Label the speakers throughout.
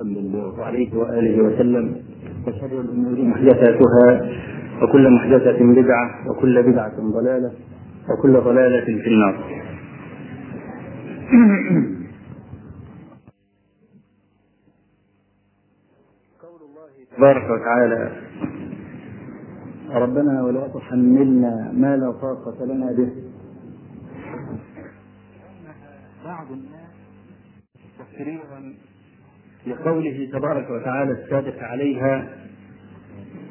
Speaker 1: صلى الله عليه وآله وسلم وشر الأمور محدثاتها وكل محدثة بدعة وكل بدعة ضلالة وكل ضلالة في النار. قول الله تبارك وتعالى ربنا ولا تحملنا ما لا طاقة لنا به. بعض الناس تفسيرا لقوله تبارك وتعالى السابق عليها.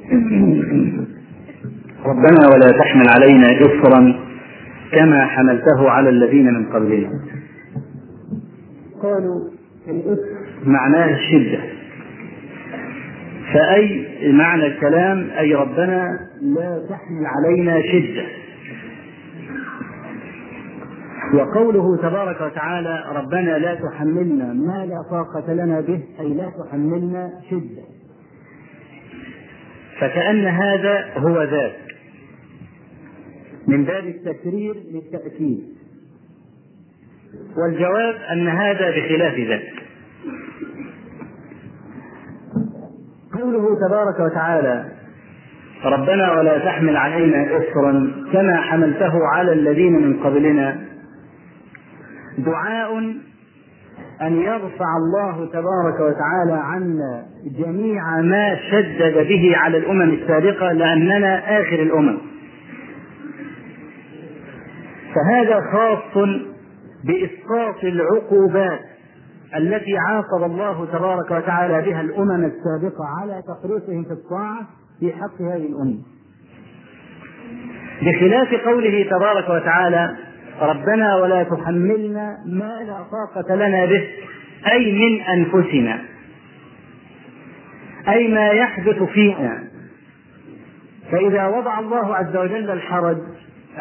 Speaker 1: ربنا ولا تحمل علينا إصرا كما حملته على الذين من قبلنا. قالوا الإصر معناه الشدة فأي معنى الكلام؟ أي ربنا لا تحمل علينا شدة. وقوله تبارك وتعالى ربنا لا تحملنا ما لا طاقة لنا به أي لا تحملنا شدة. فكأن هذا هو ذاك. من باب التكرير للتأكيد. والجواب أن هذا بخلاف ذاك. قوله تبارك وتعالى ربنا ولا تحمل علينا إصرا كما حملته على الذين من قبلنا دعاء أن يرفع الله تبارك وتعالى عنا جميع ما شدد به على الأمم السابقة لأننا آخر الأمم. فهذا خاص بإسقاط العقوبات التي عاقب الله تبارك وتعالى بها الأمم السابقة على تفريطهم في الطاعة في حق هذه الأمة بخلاف قوله تبارك وتعالى ربنا ولا تحملنا ما لا طاقة لنا به أي من أنفسنا أي ما يحدث فينا. فإذا وضع الله عز وجل الحرج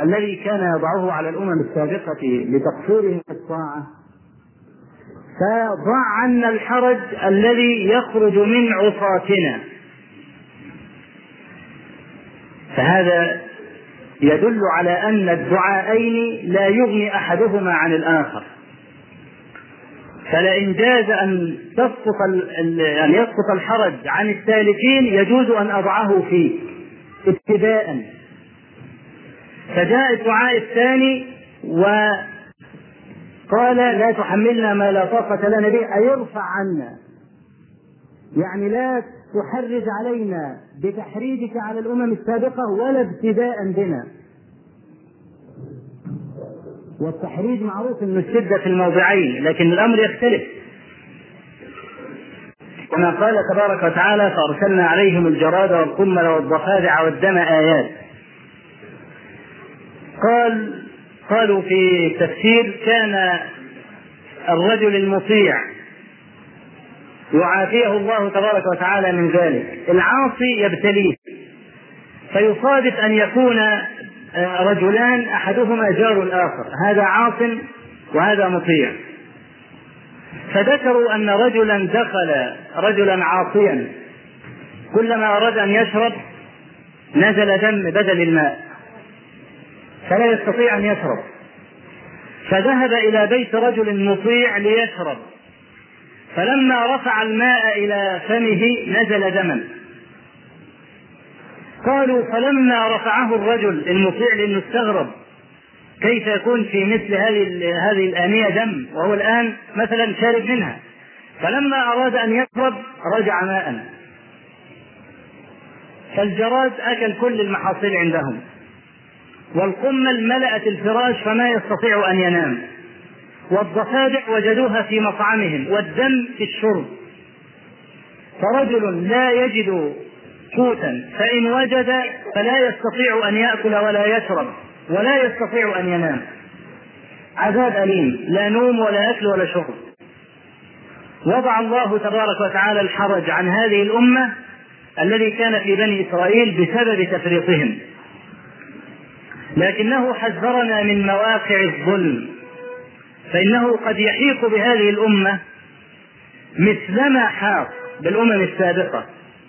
Speaker 1: الذي كان يضعه على الأمم السابقة لتقصيرهم في الطاعة فضع عنا الحرج الذي يخرج من عصاتنا. فهذا يدل على أن الدعاءين لا يغني أحدهما عن الآخر. فلئن جاز أن تسقط أن يسقط الحرج عن السالكين يجوز أن أضعه فيه ابتداء. فجاء الدعاء الثاني وقال لا تحملنا ما لا طاقة لنا به أي ارفع عنا. يعني لا تحرج علينا بتحريجك على الأمم السابقة ولا ابتداء بنا. والتحريج معروف أن الشدة في الموضعين لكن الأمر يختلف. كما قال تبارك وتعالى فأرسلنا عليهم الجراد والقمل والضفادع والدم آيات. قال قالوا في التفسير كان الرجل المطيع يعافيه الله تبارك وتعالى من ذلك. العاصي يبتليه. فيصادف أن يكون رجلان أحدهما جار الآخر. هذا عاص وهذا مطيع. فذكروا أن رجلا دخل رجلا عاصيا. كلما أراد أن يشرب نزل دم بدل الماء. فلا يستطيع أن يشرب. فذهب إلى بيت رجل مطيع ليشرب. فلما رفع الماء إلى فمه نزل دما. قالوا فلما رفعه الرجل المطيع لأنه استغرب كيف يكون في مثل هذه هذه الآنية دم وهو الآن مثلا شارب منها؟ فلما أراد أن يشرب رجع ماء. فالجراد أكل كل المحاصيل عندهم والقمل ملأت الفراش فما يستطيع أن ينام. والضفادع وجدوها في مطعمهم والدم في الشرب. فرجل لا يجد قوتا فإن وجد فلا يستطيع أن يأكل ولا يشرب ولا يستطيع أن ينام. عذاب أليم لا نوم ولا أكل ولا شرب. وضع الله تبارك وتعالى الحرج عن هذه الأمة الذي كان في بني إسرائيل بسبب تفريطهم. لكنه حذرنا من مواقع الظلم. فإنه قد يحيق بهذه الأمة مثلما حاق بالأمم السابقة.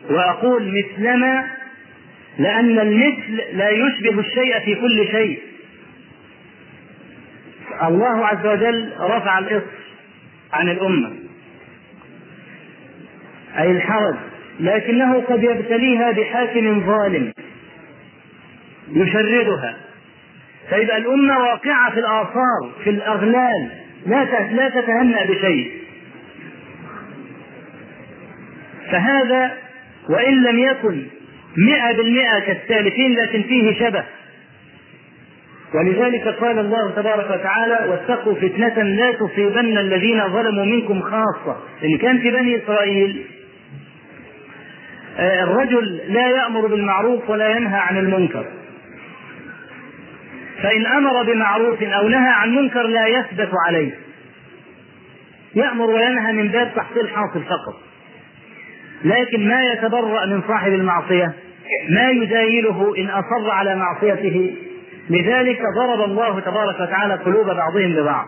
Speaker 1: وأقول مثلما لأن المثل لا يشبه الشيء في كل شيء. الله عز وجل رفع الإصر عن الأمة. أي الحرج. لكنه قد يبتليها بحاكم ظالم. يشردها. فيبقى الأمة واقعة في الآثار في الأغلال لا لا تتهنأ بشيء. فهذا وإن لم يكن مئة بالمئة كالسالفين لكن فيه شبه. ولذلك قال الله تبارك وتعالى واتقوا فتنة لا تصيبن الذين ظلموا منكم خاصة. إن كان في بني إسرائيل آه، الرجل لا يأمر بالمعروف ولا ينهى عن المنكر. فإن أمر بمعروف أو نهى عن منكر لا يثبت عليه. يأمر وينهى من باب تحصيل حاصل فقط. لكن ما يتبرأ من صاحب المعصية ما يزايله إن أصر على معصيته. لذلك ضرب الله تبارك وتعالى قلوب بعضهم ببعض.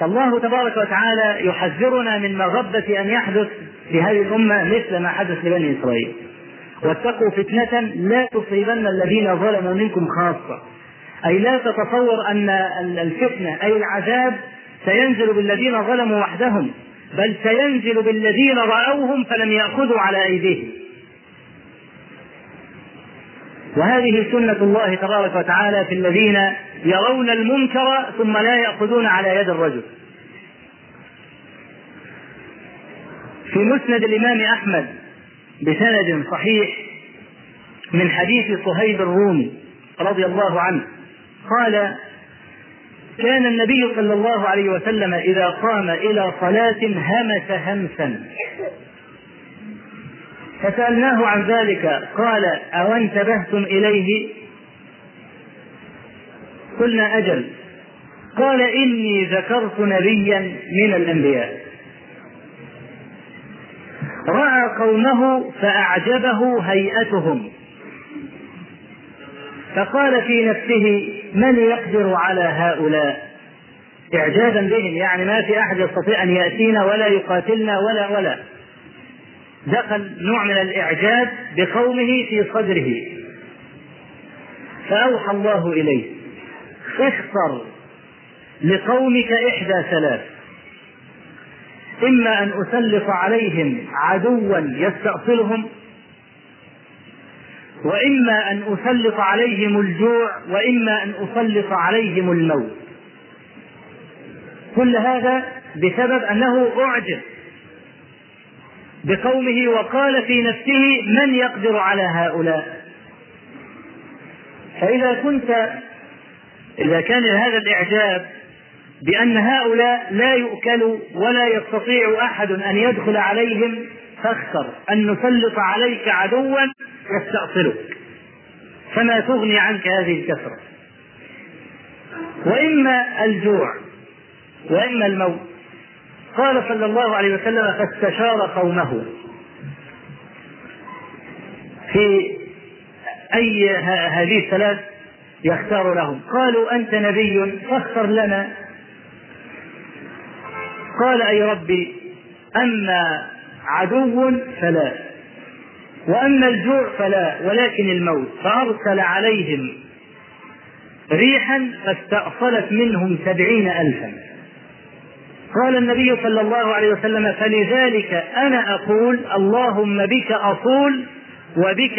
Speaker 1: فالله تبارك وتعالى يحذرنا من مغبة أن يحدث في هذه الأمة مثل ما حدث لبني إسرائيل. واتقوا فتنة لا تصيبن الذين ظلموا منكم خاصة. أي لا تتصور أن الفتنة أي العذاب سينزل بالذين ظلموا وحدهم بل سينزل بالذين رأوهم فلم يأخذوا على أيديهم. وهذه سنة الله تبارك وتعالى في الذين يرون المنكر ثم لا يأخذون على يد الرجل. في مسند الإمام أحمد بسند صحيح من حديث صهيب الرومي رضي الله عنه قال كان النبي صلى الله عليه وسلم إذا قام إلى صلاة همس همسا. فسألناه عن ذلك قال أو انتبهتم إليه؟ قلنا أجل. قال إني ذكرت نبيا من الأنبياء. رأى قومه فأعجبه هيئتهم. فقال في نفسه من يقدر على هؤلاء؟ إعجابا بهم يعني ما في أحد يستطيع أن يأتينا ولا يقاتلنا ولا ولا. دخل نوع من الإعجاب بقومه في صدره. فأوحى الله إليه اختر لقومك إحدى ثلاث. إما أن أسلط عليهم عدوا يستأصلهم وإما أن أسلط عليهم الجوع وإما أن أسلط عليهم الموت. كل هذا بسبب أنه أعجب بقومه وقال في نفسه من يقدر على هؤلاء. فإذا كنت إذا كان هذا الإعجاب بأن هؤلاء لا يؤكلوا ولا يستطيع أحد أن يدخل عليهم فاختر أن نسلط عليك عدوا يستأصلك فما تغني عنك هذه الكثرة. وإما الجوع وإما الموت. قال صلى الله عليه وسلم فاستشار قومه. في أي هذه الثلاث يختار لهم. قالوا أنت نبي فاختر لنا. قال أي ربي أما عدو فلا. وأما الجوع فلا ولكن الموت. فأرسل عليهم ريحا فاستأصلت منهم سبعين ألفا. قال النبي صلى الله عليه وسلم فلذلك أنا أقول اللهم بك أصول وبك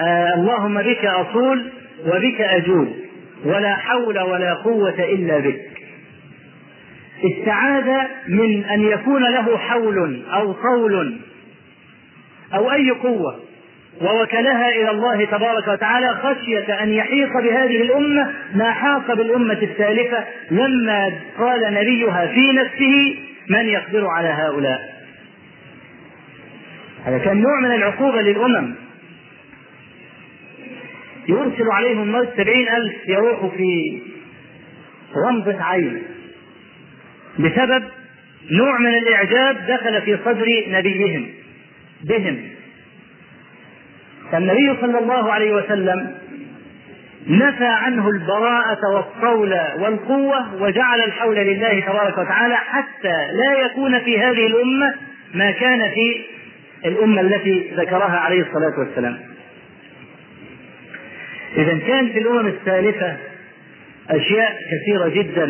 Speaker 1: آه اللهم بك أصول وبك أجول. ولا حول ولا قوة إلا بك. استعاذ من أن يكون له حول أو طول أو أي قوة ووكلها إلى الله تبارك وتعالى خشية أن يحيط بهذه الأمة ما حاق بالأمة السالفة لما قال نبيها في نفسه من يقدر على هؤلاء. هذا كان نوع من العقوبة للأمم. يرسل عليهم موت سبعين ألف يروحوا في غمضة عين. بسبب نوع من الإعجاب دخل في صدر نبيهم. بهم. فالنبي صلى الله عليه وسلم نفى عنه البراءة والطول والقوة وجعل الحول لله تبارك وتعالى حتى لا يكون في هذه الأمة ما كان في الأمة التي ذكرها عليه الصلاة والسلام. إذا كان في الأمم السالفة أشياء كثيرة جدا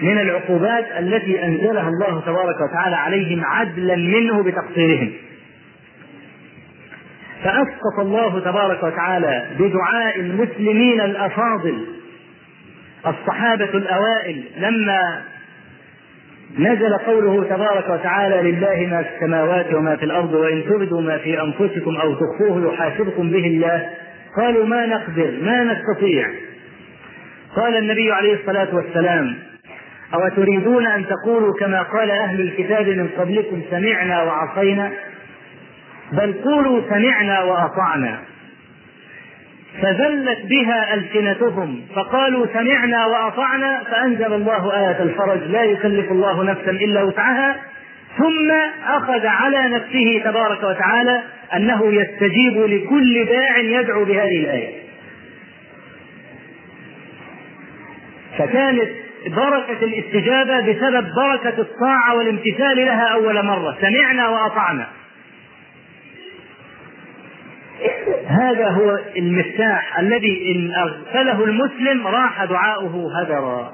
Speaker 1: من العقوبات التي أنزلها الله تبارك وتعالى عليهم عدلا منه بتقصيرهم. فأسقط الله تبارك وتعالى بدعاء المسلمين الأفاضل الصحابة الأوائل لما نزل قوله تبارك وتعالى لله ما في السماوات وما في الأرض وإن تبدوا ما في أنفسكم أو تخفوه يحاسبكم به الله قالوا ما نقدر ما نستطيع. قال النبي عليه الصلاة والسلام أو تريدون أن تقولوا كما قال أهل الكتاب من قبلكم سمعنا وعصينا؟ بل قولوا سمعنا وأطعنا. فذلت بها ألسنتهم فقالوا سمعنا وأطعنا فأنزل الله آية الفرج لا يكلف الله نفسا إلا وسعها. ثم أخذ على نفسه تبارك وتعالى أنه يستجيب لكل داع يدعو بهذه الآية. فكانت بركة الاستجابة بسبب بركة الطاعة والامتثال لها أول مرة. سمعنا وأطعنا. هذا هو المفتاح الذي إن أغفله المسلم راح دعاؤه هدرا.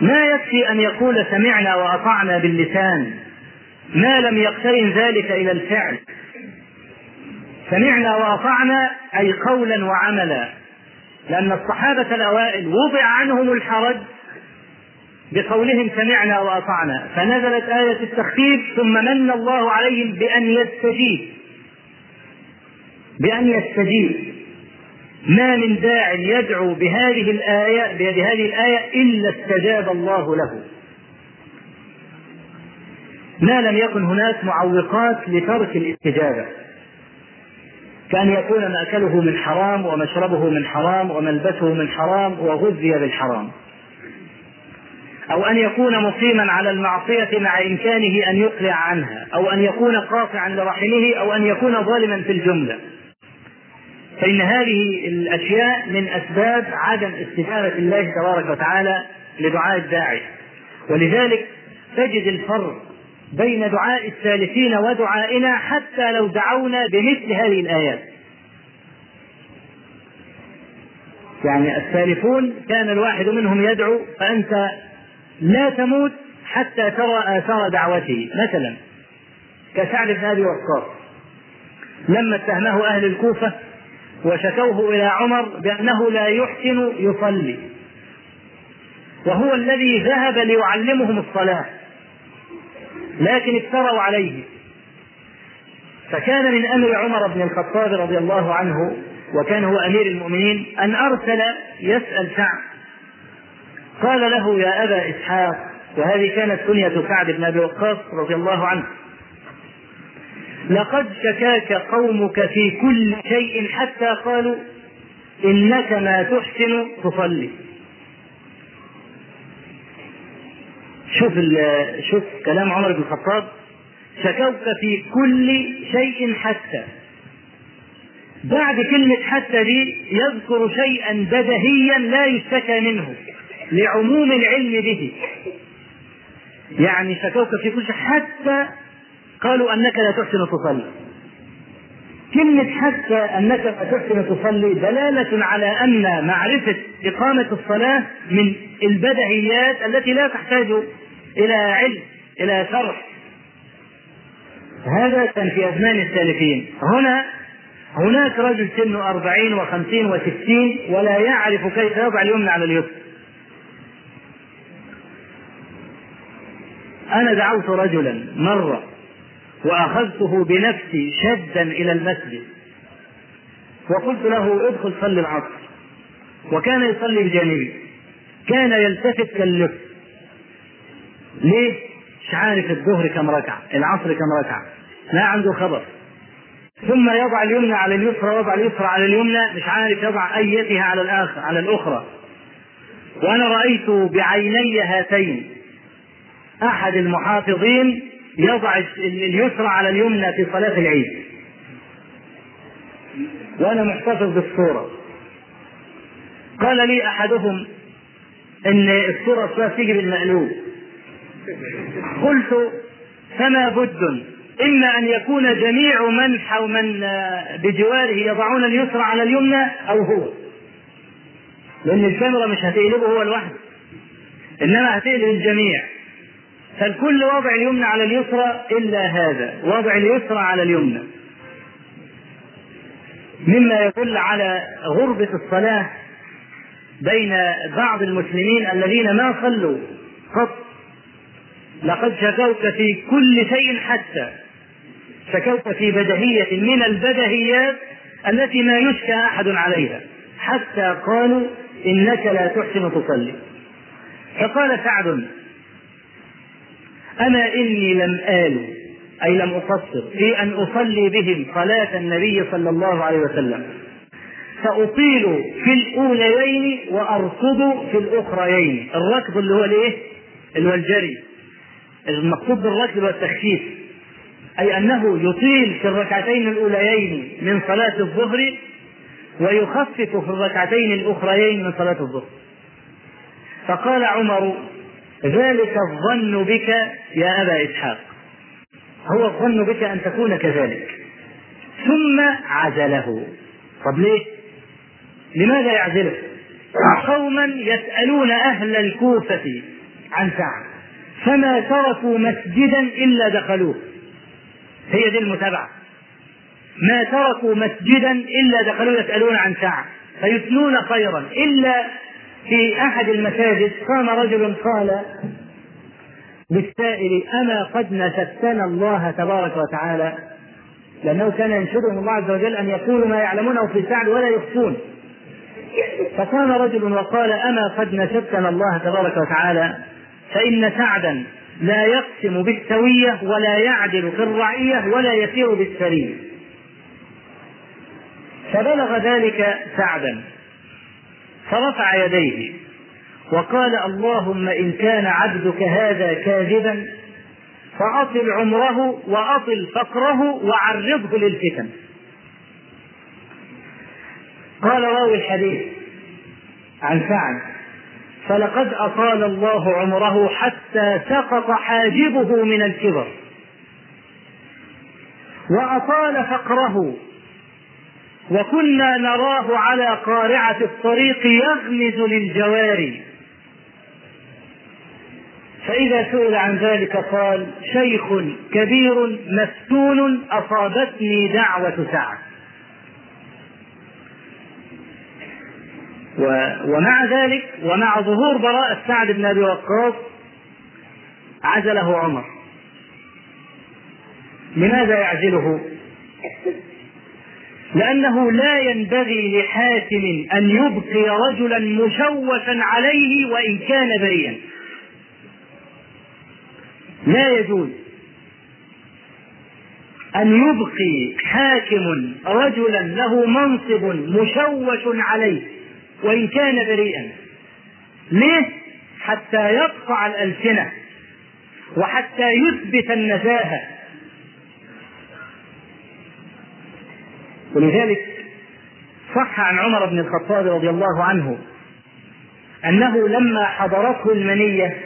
Speaker 1: ما يكفي أن يقول سمعنا وأطعنا باللسان. ما لم يقترن ذلك إلى الفعل. سمعنا وأطعنا أي قولا وعملا. لأن الصحابة الأوائل وضع عنهم الحرج بقولهم سمعنا وأطعنا. فنزلت آية التخفيف ثم من الله عليهم بأن يستجيب. بأن يستجيب. ما من داع يدعو بهذه الآية بهذه الآية إلا استجاب الله له. ما لم يكن هناك معوقات لترك الاستجابة. كأن يكون مأكله من حرام ومشربه من حرام وملبسه من حرام وغذي بالحرام. أو أن يكون مقيما على المعصية مع إمكانه أن يقلع عنها أو أن يكون قاطعا لرحمه أو أن يكون ظالما في الجملة. فإن هذه الأشياء من أسباب عدم استجابة الله تبارك وتعالى لدعاء الداعي. ولذلك تجد الفرق بين دعاء السالفين ودعائنا حتى لو دعونا بمثل هذه الآيات. يعني السالفون كان الواحد منهم يدعو فأنت لا تموت حتى ترى آثار دعوته. مثلا كسعد بن أبي وقاص لما اتهمه أهل الكوفة وشكوه إلى عمر بأنه لا يحسن يصلي وهو الذي ذهب ليعلمهم الصلاة لكن افتروا عليه. فكان من أمر عمر بن الخطاب رضي الله عنه وكان هو أمير المؤمنين أن أرسل يسأل سعد قال له يا أبا إسحاق وهذه كانت كنية سعد بن أبي وقاص رضي الله عنه. لقد شكاك قومك في كل شيء حتى قالوا إنك ما تحسن تصلي. شوف شوف كلام عمر بن الخطاب. شكوك في كل شيء حتى. بعد كلمة حتى دي يذكر شيئا بدهيا لا يشتكى منه. لعموم العلم به. يعني شكوك في كل شيء. حتى قالوا أنك لا تحسن تصلي. كلمة حتى أنك لا تحسن تصلي دلالة على أن معرفة إقامة الصلاة من البدهيات التي لا تحتاج إلى علم إلى شرح. هذا كان في أزمان السالفين هنا هناك رجل سنه أربعين وخمسين وستين ولا يعرف كيف يضع اليمنى على اليسر أنا دعوت رجلا مرة وأخذته بنفسي شدا إلى المسجد. وقلت له ادخل صلي العصر. وكان يصلي بجانبي. كان يلتفت كاللف. ليه؟ مش عارف الظهر كم ركعة العصر كم ركعة. لا عنده خبر. ثم يضع اليمنى على اليسرى وضع اليسرى على اليمنى مش عارف يضع أيتها على الآخر على الأخرى. وأنا رأيت بعيني هاتين. أحد المحافظين يضع اليسرى على اليمنى في صلاة العيد. وأنا محتفظ بالصورة. قال لي أحدهم إن الصورة تيجي بالمقلوب قلت فما بد إما أن يكون جميع من من بجواره يضعون اليسرى على اليمنى أو هو. لأن الكاميرا مش هتقلبه هو لوحده. إنما هتقلب الجميع. فالكل وضع اليمنى على اليسرى إلا هذا وضع اليسرى على اليمنى. مما يدل على غربة الصلاة بين بعض المسلمين الذين ما صلوا قط لقد شكوت في كل شيء حتى. شكوت في بدهية من البدهيات التي ما يشكى أحد عليها. حتى قالوا إنك لا تحسن تصلي. فقال سعد أما إني لم آل أي لم أقصر في أن أصلي بهم صلاة النبي صلى الله عليه وسلم. فأطيل في الأوليين وأركض في الأخريين. الركض اللي هو الإيه؟ اللي هو الجري. المقصود بالركض هو التخفيف. أي أنه يطيل في الركعتين الأوليين من صلاة الظهر ويخفف في الركعتين الأخريين من صلاة الظهر. فقال عمر ذلك الظن بك يا أبا إسحاق. هو الظن بك أن تكون كذلك. ثم عزله. طب ليه؟ لماذا يعزله؟ قوما يسألون أهل الكوفة عن سعد فما تركوا مسجدا إلا دخلوه. هي دي المتابعة. ما تركوا مسجدا إلا دخلوه يسألون عن سعد فيثنون خيرا. إلا في أحد المساجد قام رجل قال للسائل أما قد نسبتنا الله تبارك وتعالى؟ لأنه كان ينشدهم الله عز وجل أن يقولوا ما يعلمونه في سعد ولا يخفون فقام رجل وقال أما قد نسبتنا الله تبارك وتعالى؟ فإن سعدا لا يقسم بالسوية ولا يعدل في الرعية ولا يسير بالسرية فبلغ ذلك سعدا. فرفع يديه وقال اللهم إن كان عبدك هذا كاذبا فأطل عمره وأطل فقره وعرضه للفتن. قال راوي الحديث عن سعد فلقد أطال الله عمره حتى سقط حاجبه من الكبر وأطال فقره وكنا نراه على قارعة الطريق يغمز للجواري. فإذا سئل عن ذلك قال شيخ كبير مفتون أصابتني دعوة سعد. ومع ذلك ومع ظهور براءة سعد بن أبي وقاص عزله عمر. لماذا يعزله؟ لأنه لا ينبغي لحاكم أن يبقي رجلا مشوشا عليه وإن كان بريئا. لا يجوز أن يبقي حاكم رجلا له منصب مشوش عليه وإن كان بريئا. ليه؟ حتى يقطع الألسنة وحتى يثبت النزاهة. ولذلك صح عن عمر بن الخطاب رضي الله عنه أنه لما حضرته المنية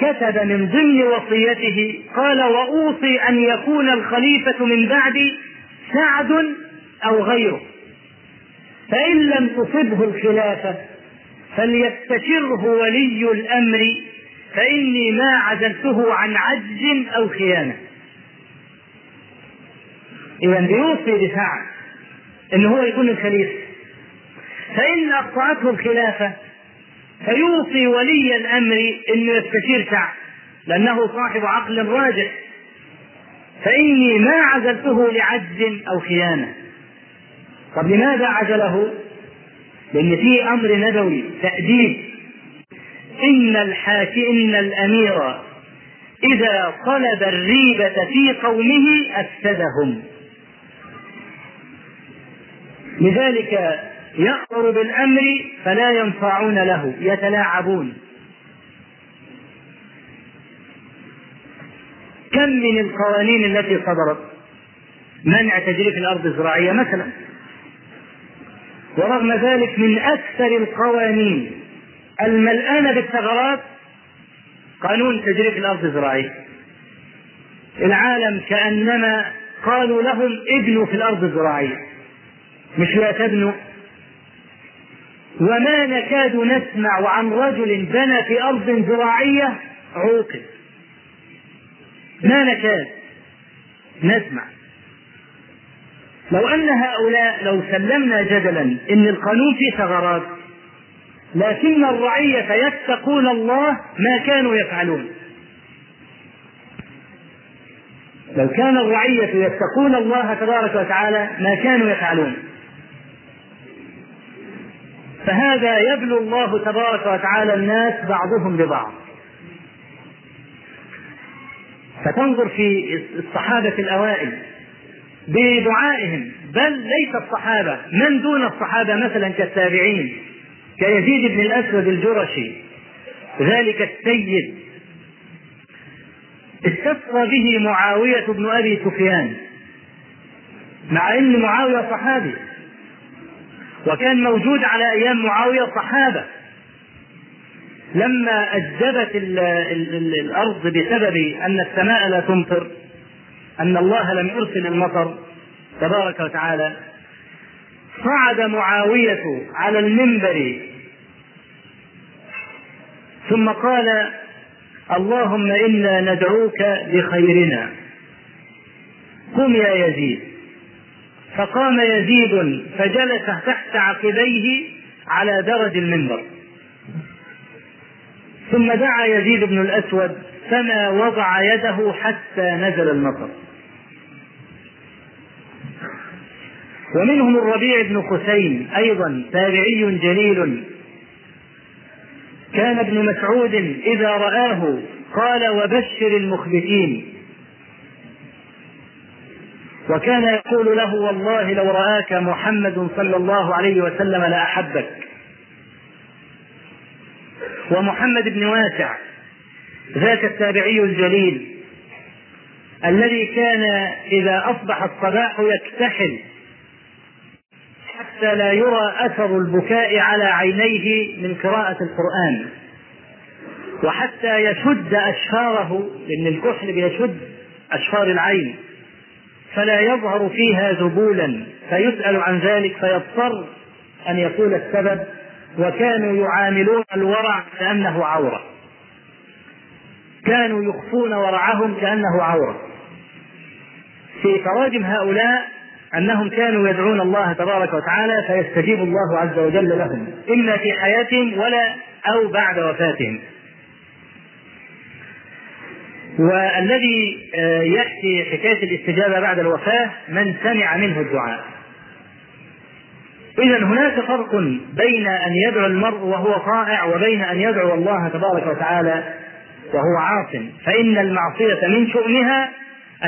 Speaker 1: كتب من ضمن وصيته قال وأوصي أن يكون الخليفة من بعدي سعد أو غيره. فإن لم تصبه الخلافة فليستشره ولي الأمر فإني ما عزلته عن عجز أو خيانة. إذا بيوصي بسعد إن هو يكون الخليفة. فإن أقطعته الخلافة فيوصي ولي الأمر إنه يستشير سعد لأنه صاحب عقل راجح. فإني ما عزلته لعجز أو خيانة. طب لماذا عزله؟ لأن في أمر نبوي تأديب إن الحاكم إن الأمير إذا طلب الريبة في قومه أفسدهم. لذلك يأمر بالأمر فلا ينفعون له يتلاعبون. كم من القوانين التي صدرت؟ منع تجريف الأرض الزراعية مثلا. ورغم ذلك من أكثر القوانين الملآنة بالثغرات قانون تجريف الأرض الزراعية. العالم كأنما قالوا لهم ابنوا في الأرض الزراعية. مش لا تبنوا وما نكاد نسمع عن رجل بنى في أرض زراعية عوقب. ما نكاد نسمع. لو أن هؤلاء لو سلمنا جدلا أن القانون فيه ثغرات لكن الرعية يتقون الله ما كانوا يفعلون. لو كان الرعية يتقون الله تبارك وتعالى ما كانوا يفعلون. فهذا يبلو الله تبارك وتعالى الناس بعضهم ببعض. فتنظر في الصحابة الأوائل بدعائهم بل ليس الصحابة. من دون الصحابة مثلا كالتابعين؟ كيزيد بن الأسود الجرشي ذلك السيد. استسقى به معاوية بن أبي سفيان مع أن معاوية صحابي. وكان موجود على أيام معاوية صحابة. لما أجدبت ال ال ال الأرض بسبب أن السماء لا تمطر أن الله لم يرسل المطر تبارك وتعالى صعد معاوية على المنبر. ثم قال اللهم إنا ندعوك بخيرنا. قم يا يزيد. فقام يزيد فجلس تحت عقبيه على درج المنبر. ثم دعا يزيد بن الأسود فما وضع يده حتى نزل المطر. ومنهم الربيع بن خثيم أيضا تابعي جليل. كان ابن مسعود إذا رآه قال وبشر المخبتين. وكان يقول له والله لو رآك محمد صلى الله عليه وسلم لأحبك ومحمد بن واسع ذاك التابعي الجليل الذي كان إذا أصبح الصباح يكتحل حتى لا يرى أثر البكاء على عينيه من قراءة القرآن. وحتى يشد أشفاره لأن الكحل بيشد أشفار العين. فلا يظهر فيها ذبولا. فيسأل عن ذلك فيضطر أن يقول السبب. وكانوا يعاملون الورع كأنه عورة. كانوا يخفون ورعهم كأنه عورة. في تراجم هؤلاء أنهم كانوا يدعون الله تبارك وتعالى فيستجيب الله عز وجل لهم. إما في حياتهم ولا أو بعد وفاتهم. والذي يأتي حكاية الاستجابة بعد الوفاة من سمع منه الدعاء. إذا هناك فرق بين أن يدعو المرء وهو طائع وبين أن يدعو الله تبارك وتعالى وهو عاص. فإن المعصية من شؤمها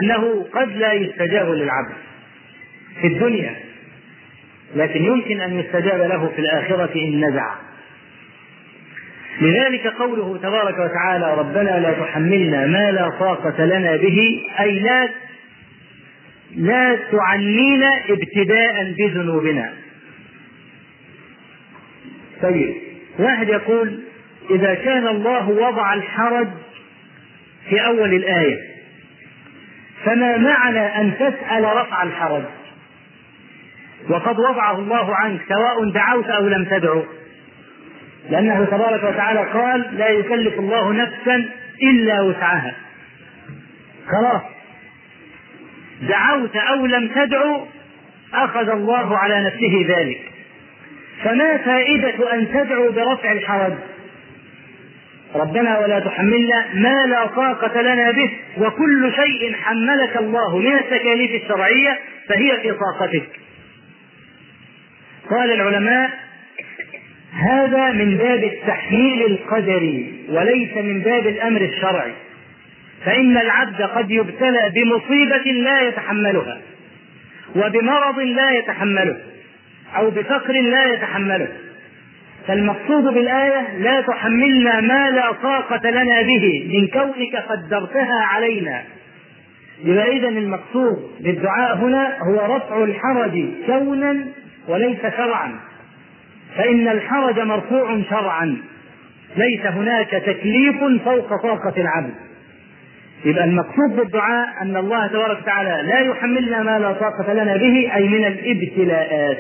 Speaker 1: أنه قد لا يستجاب للعبد في الدنيا لكن يمكن أن يستجاب له في الآخرة إن نزع. لذلك قوله تبارك وتعالى ربنا لا تحملنا ما لا طاقة لنا به أي لا لا تعنينا ابتداء بذنوبنا. طيب واحد يقول إذا كان الله وضع الحرج في أول الآية فما معنى أن تسأل رفع الحرج؟ وقد وضعه الله عنك سواء دعوت أو لم تدعو. لأنه تبارك وتعالى قال لا يكلف الله نفسا إلا وسعها. خلاص. دعوت أو لم تدعو أخذ الله على نفسه ذلك. فما فائدة أن تدعو برفع الحرج؟ ربنا ولا تحملنا ما لا طاقة لنا به وكل شيء حملك الله من التكاليف الشرعية فهي في طاقتك. قال العلماء هذا من باب التحميل القدري وليس من باب الأمر الشرعي. فإن العبد قد يبتلى بمصيبة لا يتحملها وبمرض لا يتحمله أو بفقر لا يتحمله. فالمقصود بالآية لا تحملنا ما لا طاقة لنا به من كونك قدرتها علينا. يبقى اذا المقصود بالدعاء هنا هو رفع الحرج كونا وليس شرعا. فإن الحرج مرفوع شرعا. ليس هناك تكليف فوق طاقة العبد. يبقى المقصود بالدعاء أن الله تبارك وتعالى لا يحملنا ما لا طاقة لنا به أي من الابتلاءات.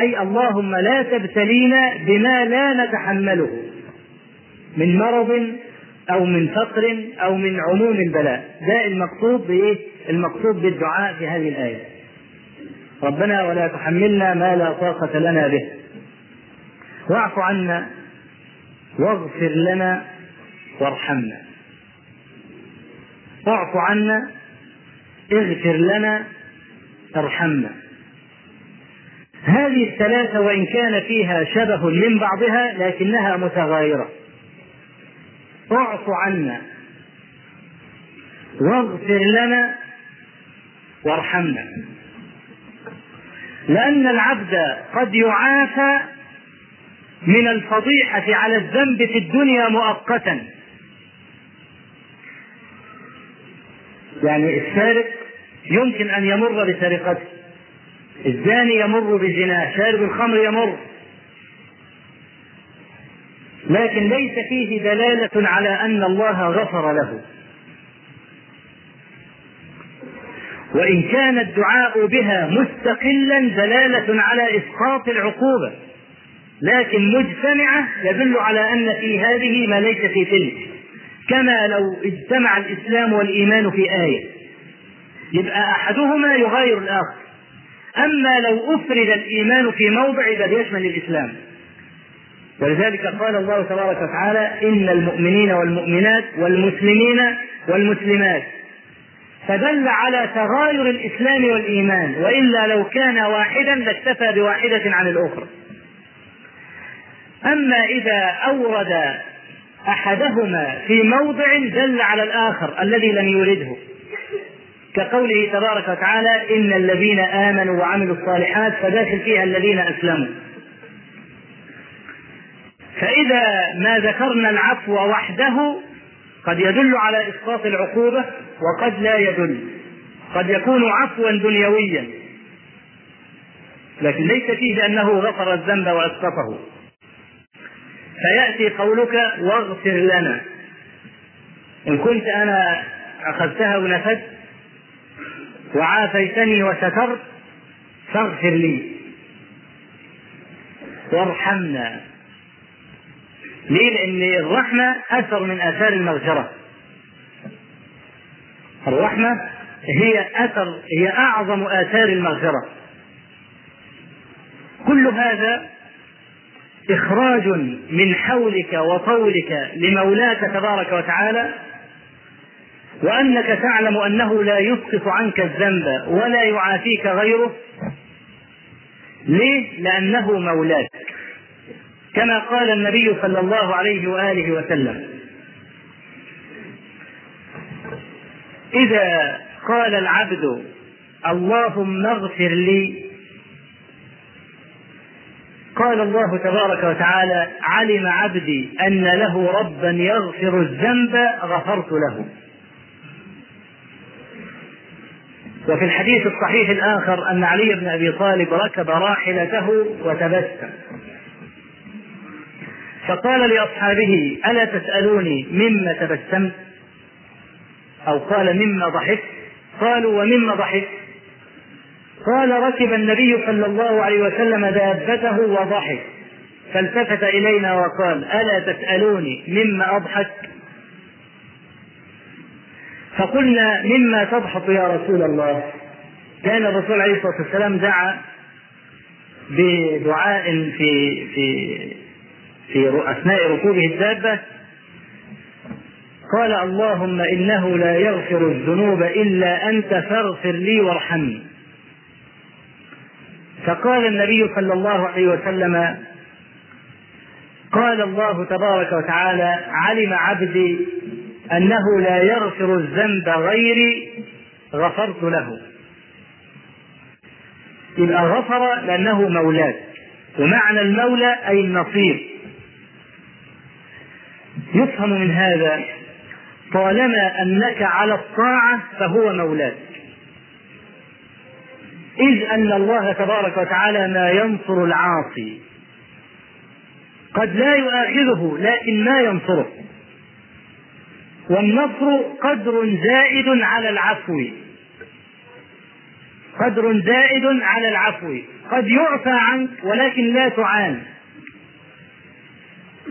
Speaker 1: أي اللهم لا تبتلينا بما لا نتحمله. من مرض أو من فقر أو من عموم البلاء. ده المقصود بإيه؟ المقصود بالدعاء في هذه الآية. ربنا ولا تحملنا ما لا طاقة لنا به. واعف عنا واغفر لنا وارحمنا. اعف عنا اغفر لنا ارحمنا. هذه الثلاثة وإن كان فيها شبه من بعضها لكنها متغايرة. اعف عنا واغفر لنا وارحمنا. لأن العبد قد يعافى من الفضيحة على الذنب في الدنيا مؤقتا. يعني السارق يمكن أن يمر بسرقته الزاني يمر بزناه شارب الخمر يمر. لكن ليس فيه دلالة على أن الله غفر له. وإن كان الدعاء بها مستقلا دلالة على إسقاط العقوبة. لكن مجتمعة يدل على أن في هذه ما ليس في تلك كما لو اجتمع الإسلام والإيمان في آية. يبقى أحدهما يغاير الآخر. أما لو أفرد الإيمان في موضع بل يشمل الإسلام. ولذلك قال الله تبارك وتعالى إن المؤمنين والمؤمنات والمسلمين والمسلمات فدل على تغاير الإسلام والإيمان وإلا لو كان واحدا لاكتفى بواحدة عن الأخرى. أما إذا أورد أحدهما في موضع دل على الآخر الذي لم يورده كقوله تبارك وتعالى إن الذين آمنوا وعملوا الصالحات فداخل فيها الذين أسلموا. فإذا ما ذكرنا العفو وحده قد يدل على إسقاط العقوبة وقد لا يدل. قد يكون عفوا دنيويا. لكن ليس فيه بأنه غفر الذنب وأسقطه. فيأتي قولك واغفر لنا. إن كنت أنا أخذتها ونفذت وعافيتني وسترت فاغفر لي. وارحمنا. ليه؟ لأن الرحمة أثر من آثار المغفرة. الرحمة هي أثر هي أعظم آثار المغفرة. كل هذا إخراج من حولك وطولك لمولاك تبارك وتعالى وأنك تعلم أنه لا يسقط عنك الذنب ولا يعافيك غيره ليه؟ لأنه مولاك كما قال النبي صلى الله عليه وآله وسلم. إذا قال العبد اللهم اغفر لي قال الله تبارك وتعالى علم عبدي أن له ربا يغفر الذنب غفرت له. وفي الحديث الصحيح الآخر أن علي بن أبي طالب ركب راحلته وتبسم. فقال لأصحابه ألا تسألوني مما تبسمت؟ أو قال مما ضحكت؟ قالوا ومما ضحكت؟ قال ركب النبي صلى الله عليه وسلم دابته وضحك فالتفت إلينا وقال ألا تسألوني مما أضحك؟ فقلنا مما تضحك يا رسول الله؟ كان الرسول عليه الصلاة والسلام دعا بدعاء في في في أثناء ركوبه الدابة قال اللهم إنه لا يغفر الذنوب إلا أنت فاغفر لي وارحمني. فقال النبي صلى الله عليه وسلم قال الله تبارك وتعالى علم عبدي أنه لا يغفر الذنب غيري غفرت له. يبقى غفر لأنه مولاك ومعنى المولى أي النصير. يفهم من هذا طالما أنك على الطاعة فهو مولاك. إذ أن الله تبارك وتعالى ما ينصر العاصي. قد لا يؤاخذه لكن ما ينصره. والنصر قدر زائد على العفو. قدر زائد على العفو. قد يعفى عنك ولكن لا تعان.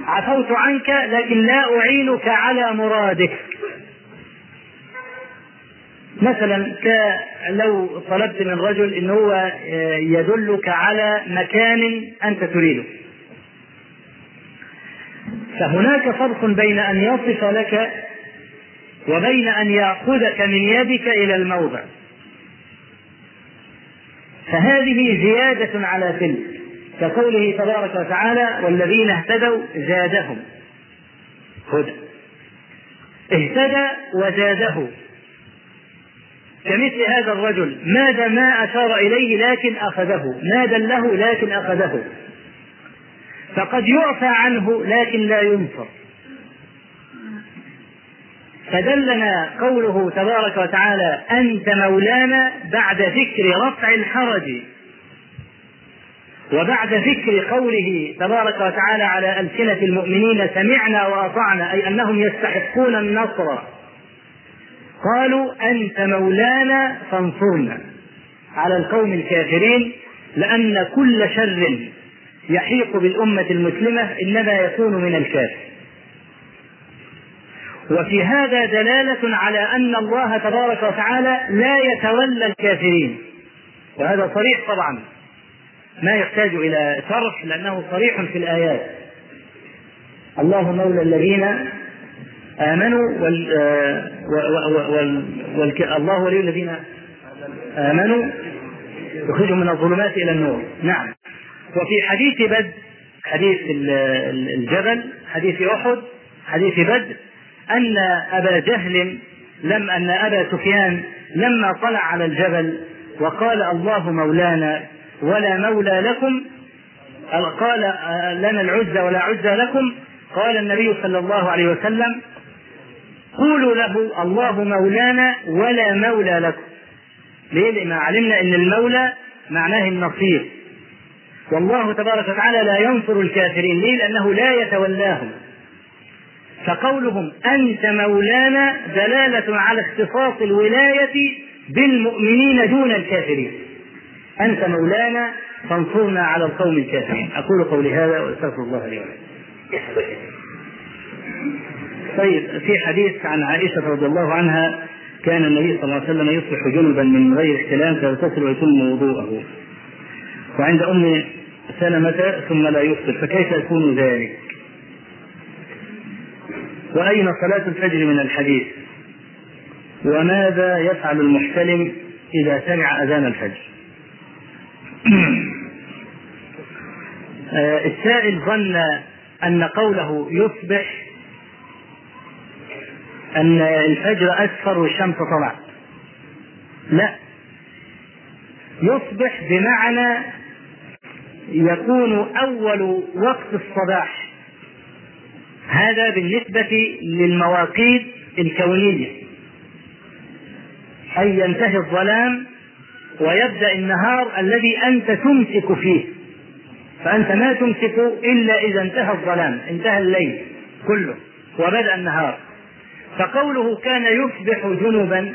Speaker 1: عفوت عنك لكن لا أعينك على مرادك. مثلا لو طلبت من رجل إن هو يدلك على مكان أنت تريده. فهناك فرق بين أن يصف لك وبين أن يأخذك من يدك إلى الموضع. فهذه زيادة على تلك. كقوله تبارك وتعالى والذين اهتدوا زادهم. هدى. اهتدى وزاده. كمثل هذا الرجل ماذا ما أشار إليه لكن أخذه؟ ما دله لكن أخذه؟ فقد يعفى عنه لكن لا ينصر فدلنا قوله تبارك وتعالى أنت مولانا بعد ذكر رفع الحرج. وبعد ذكر قوله تبارك وتعالى على ألسنة المؤمنين سمعنا وأطعنا أي أنهم يستحقون النصر. قالوا أنت مولانا فانصرنا على القوم الكافرين لأن كل شر يحيق بالأمة المسلمة إنما يكون من الكافر. وفي هذا دلالة على أن الله تبارك وتعالى لا يتولى الكافرين. وهذا صريح طبعا. ما يحتاج إلى شرح لأنه صريح في الآيات. الله مولى الذين آمنوا وال, وال... وال... الله ولي الذين آمنوا. يخرجهم من الظلمات إلى النور. نعم. وفي حديث بدر حديث الجبل حديث أحد حديث بدر أن أبا جهل لم أن أبا سفيان لما طلع على الجبل وقال الله مولانا ولا مولى لكم قال لنا العزى ولا عزى لكم قال النبي صلى الله عليه وسلم قولوا له الله مولانا ولا مولى لكم. ليه؟ لأن علمنا أن المولى معناه النصير. والله تبارك وتعالى لا ينصر الكافرين. ليه؟ لأنه لا يتولاهم. فقولهم أنت مولانا دلالة على اختصاص الولاية بالمؤمنين دون الكافرين. أنت مولانا فانصرنا على القوم الكافرين أقول قولي هذا وأستغفر الله لي ولكم طيب في حديث عن عائشة رضي الله عنها كان النبي صلى الله عليه وسلم يصبح جنبا من غير احتلام فيغتسل ويتم وضوءه وعند أم سلمة ثم لا يفطر فكيف يكون ذلك؟ وأين صلاة الفجر من الحديث؟ وماذا يفعل المحتلم إذا سمع أذان الفجر؟ السائل ظن أن قوله يصبح أن الفجر أسفر والشمس طلعت. لا. يصبح بمعنى يكون أول وقت الصباح. هذا بالنسبة للمواقيت الكونية. أي ينتهي الظلام ويبدأ النهار الذي أنت تمسك فيه. فأنت ما تمسك إلا إذا انتهى الظلام انتهى الليل كله وبدأ النهار. فقوله كان يصبح جنبا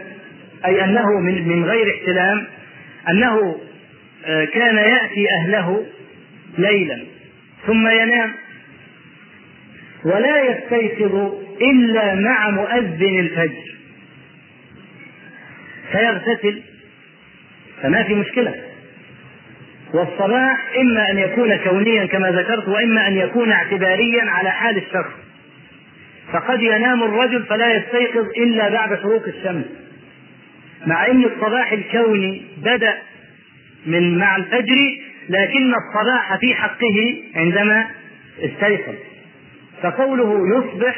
Speaker 1: أي أنه من, من غير احتلام أنه كان يأتي أهله ليلا ثم ينام. ولا يستيقظ إلا مع مؤذن الفجر. فيغتسل فما في مشكلة. والصباح إما أن يكون كونيا كما ذكرت وإما أن يكون اعتباريا على حال الشخص فقد ينام الرجل فلا يستيقظ إلا بعد شروق الشمس. مع أن الصباح الكوني بدأ من مع الفجر لكن الصباح في حقه عندما استيقظ. فقوله يصبح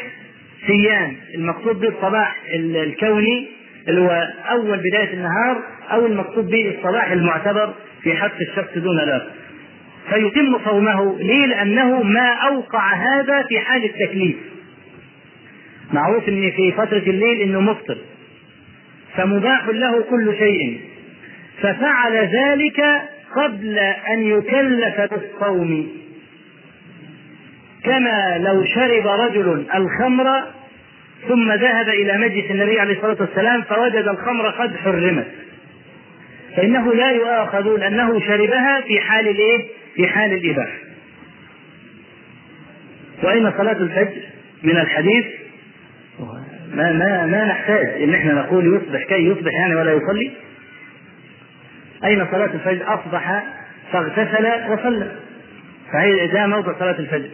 Speaker 1: سيان المقصود به الصباح الكوني اللي هو أول بداية النهار أو المقصود به الصباح المعتبر في حق الشخص دون الآخر فيتم صومه ليه؟ لأنه ما أوقع هذا في حال التكليف. معروف إن في فترة الليل إنه مفطر. فمباح له كل شيء. ففعل ذلك قبل أن يكلف بالصوم. كما لو شرب رجل الخمر ثم ذهب إلى مجلس النبي عليه الصلاة والسلام فوجد الخمر قد حرمت فإنه لا يؤاخذ لأنه شربها في حال الإيه؟ في حال الإباحة. وأين صلاة الفجر من الحديث؟ ما ما ما نحتاج إن إحنا نقول يصبح كي يصبح يعني ولا يصلي أين صلاة الفجر أصبح فاغتسل وصلى فهي ده موضع صلاة الفجر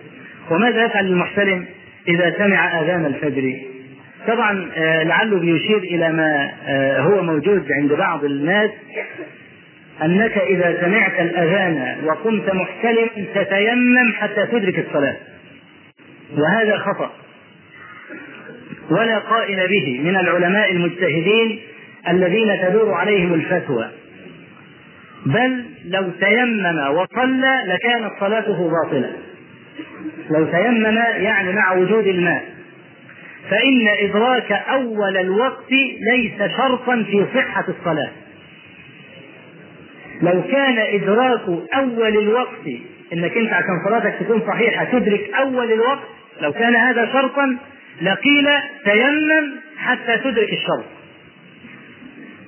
Speaker 1: وماذا يفعل المحتلم إذا سمع آذان الفجر طبعا آه، لعله بيشير إلى ما آه، هو موجود عند بعض الناس أنك إذا سمعت الأذان وقمت محتلم تتيمم حتى تدرك الصلاة. وهذا خطأ. ولا قائل به من العلماء المجتهدين الذين تدور عليهم الفتوى. بل لو تيمم وصلى لكانت صلاته باطلة. لو تيمم يعني مع وجود الماء. فإن إدراك أول الوقت ليس شرطا في صحة الصلاة. لو كان إدراك أول الوقت إنك أنت عشان صلاتك تكون صحيحة تدرك أول الوقت لو كان هذا شرطا لقيل تيمم حتى تدرك الشرط.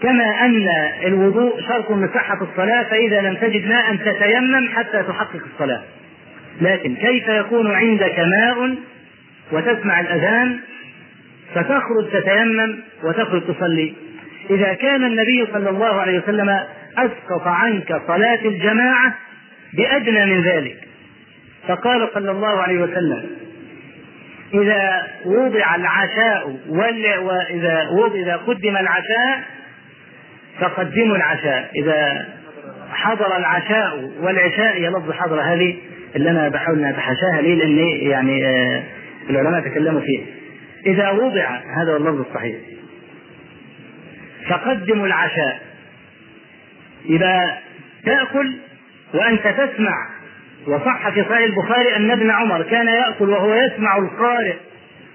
Speaker 1: كما أن الوضوء شرط من صحة الصلاة فإذا لم تجد ماء تتيمم حتى تحقق الصلاة. لكن كيف يكون عندك ماء وتسمع الأذان فتخرج تتيمم وتخرج تصلي. إذا كان النبي صلى الله عليه وسلم أسقط عنك صلاة الجماعة بأدنى من ذلك. فقال صلى الله عليه وسلم إذا وضع العشاء وإذا وضع قدم العشاء فقدموا العشاء. إذا حضر العشاء والعشاء هي لفظ حضر هذه اللي أنا بحاول أن أتحاشاها ليه لأن يعني آه، العلماء تكلموا فيه إذا وضع هذا هو اللفظ الصحيح. فقدموا العشاء. إذا تأكل وأنت تسمع وصح في صحيح البخاري أن ابن عمر كان يأكل وهو يسمع القارئ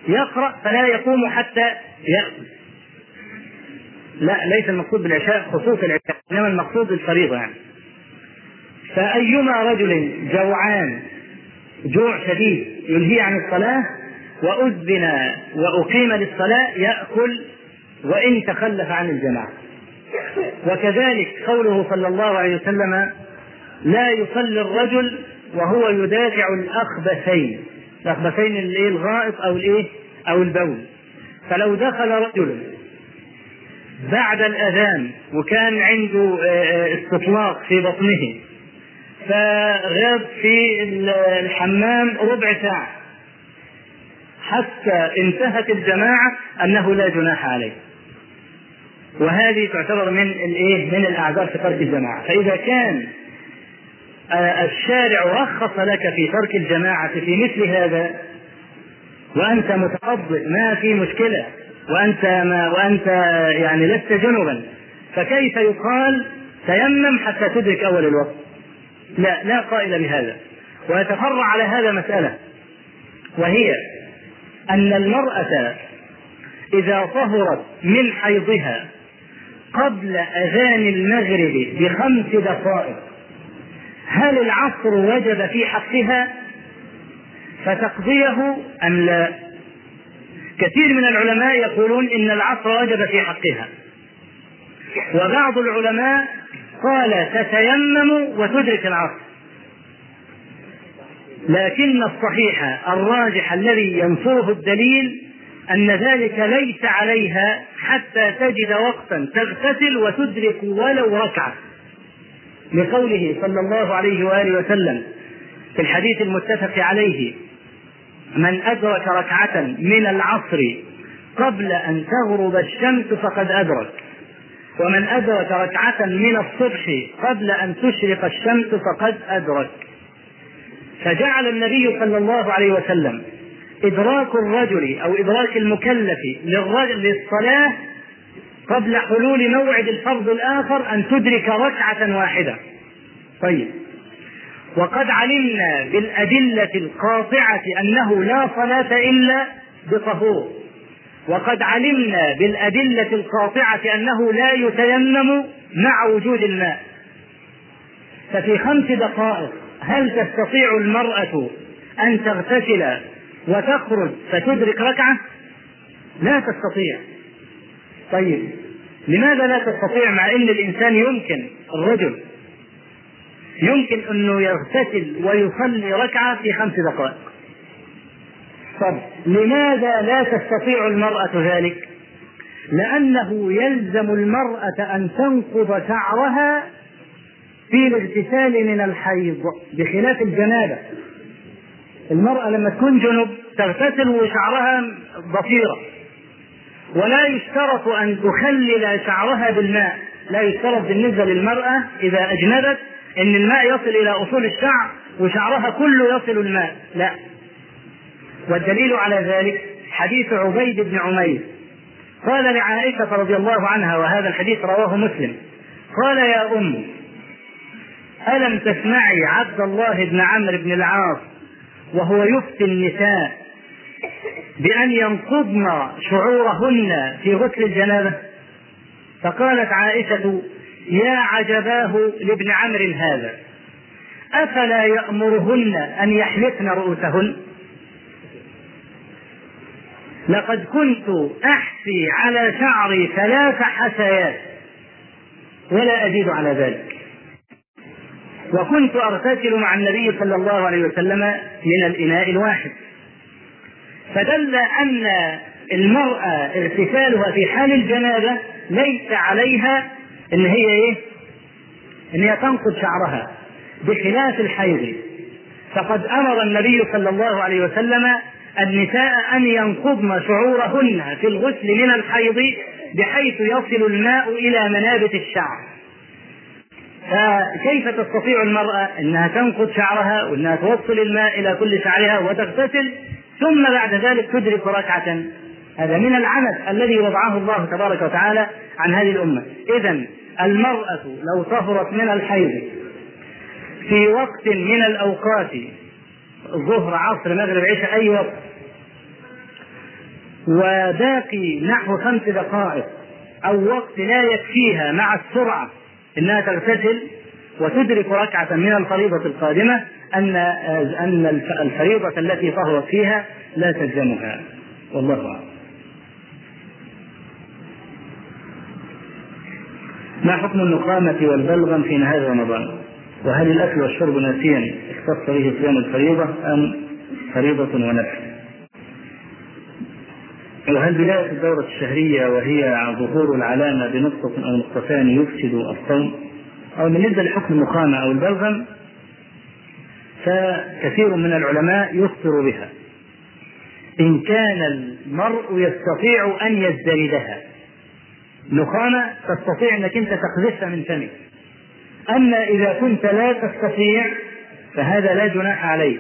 Speaker 1: يقرأ فلا يقوم حتى يأكل. لا ليس المقصود بالعشاء خصوص العشاء إنما المقصود الفريضة يعني. فأيما رجل جوعان جوع شديد يلهي عن الصلاة وأذن وأقيم للصلاة يأكل وإن تخلف عن الجماعة. وكذلك قوله صلى الله عليه وسلم لا يصلي الرجل وهو يدافع الأخبثين. الأخبثين الإيه الغائط أو الإيه؟ أو البول. فلو دخل رجل بعد الأذان وكان عنده آه، آه، استطلاق في بطنه فغاب في الحمام ربع ساعة. حتى انتهت الجماعة أنه لا جناح عليه. وهذه تعتبر من الإيه؟ من الأعذار في ترك الجماعة. فإذا كان آه، الشارع رخص لك في ترك الجماعة في مثل هذا وأنت متقضئ ما في مشكلة وأنت ما وأنت يعني لست جنبا فكيف يقال تيمم حتى تدرك أول الوقت؟ لا لا قائل بهذا. ويتفرع على هذا مسألة وهي أن المرأة إذا طهرت من حيضها قبل أذان المغرب بخمس دقائق هل العصر وجب في حقها؟ فتقضيه أم لا؟ كثير من العلماء يقولون إن العصر وجب في حقها. وبعض العلماء قال تتيمم وتدرك العصر. لكن الصحيح الراجح الذي ينصره الدليل أن ذلك ليس عليها حتى تجد وقتا تغتسل وتدرك ولو ركعة. لقوله صلى الله عليه وآله وسلم في الحديث المتفق عليه من أدرك ركعة من العصر قبل أن تغرب الشمس فقد أدرك ومن أدرك ركعة من الصبح قبل أن تشرق الشمس فقد أدرك. فجعل النبي صلى الله عليه وسلم إدراك الرجل أو إدراك المكلف للرجل للصلاة قبل حلول موعد الفرض الآخر أن تدرك ركعة واحدة. طيب. وقد علمنا بالأدلة القاطعة أنه لا صلاة إلا بطهور. وقد علمنا بالأدلة القاطعة أنه لا يتيمم مع وجود الماء. ففي خمس دقائق هل تستطيع المرأة أن تغتسل وتخرج فتدرك ركعة؟ لا تستطيع. طيب لماذا لا تستطيع مع إن الإنسان يمكن؟ الرجل. يمكن أنه يغتسل ويصلي ركعة في خمس دقائق. طب لماذا لا تستطيع المرأة ذلك؟ لأنه يلزم المرأة أن تنقض شعرها في الاغتسال من الحيض بخلاف الجنابة. المرأة لما تكون جنب تغتسل وشعرها ضفيرة. ولا يشترط أن تخلل شعرها بالماء. لا يشترط بالنسبة للمرأة إذا أجنبت إن الماء يصل إلى أصول الشعر وشعرها كله يصل الماء. لا. والدليل على ذلك حديث عبيد بن عمير. قال لعائشة رضي الله عنها وهذا الحديث رواه مسلم. قال يا أم ألم تسمعي عبد الله بن عمرو بن العاص وهو يفتي النساء بأن ينقضن شعورهن في غسل الجنابة؟ فقالت عائشة يا عجباه لابن عمرو هذا أفلا يأمرهن أن يحلقن رؤوسهن؟ لقد كنت أحفي على شعري ثلاث حسيات ولا أزيد على ذلك. وكنت أغتسل مع النبي صلى الله عليه وسلم من الإناء الواحد. فدل أن المرأة اغتسالها في حال الجنابة ليس عليها إن هي إيه؟ إن هي تنقض شعرها بخلاف الحيض. فقد أمر النبي صلى الله عليه وسلم النساء أن ينقضن شعورهن في الغسل من الحيض بحيث يصل الماء إلى منابت الشعر. فكيف تستطيع المرأة أنها تنقض شعرها وأنها توصل الماء إلى كل شعرها وتغتسل ثم بعد ذلك تدرك ركعة؟ هذا من العنت الذي وضعه الله تبارك وتعالى عن هذه الأمة. إذا المرأة لو طهرت من الحيض في وقت من الأوقات ظهر عصر مغرب عشاء أي وقت؟ وباقي نحو خمس دقائق أو وقت لا يكفيها مع السرعة إنها تغتسل وتدرك ركعة من الفريضة القادمة أن أن الفريضة التي طهرت فيها لا تلزمها والله أعلم. ما حكم النقامة والبلغم في نهار رمضان؟ وهل الأكل والشرب ناسيا اختص به صيام الفريضة أم فريضة ونفل؟ وهل بداية الدورة الشهرية وهي ظهور العلامة بنقطة أو نقطتان يفسد الصوم؟ أو بالنسبة لحكم النقامة أو البلغم فكثير من العلماء يخطر بها. إن كان المرء يستطيع أن يزدردها نخامة تستطيع أنك أنت تقذفها من فمك أما إذا كنت لا تستطيع فهذا لا جناح عليك.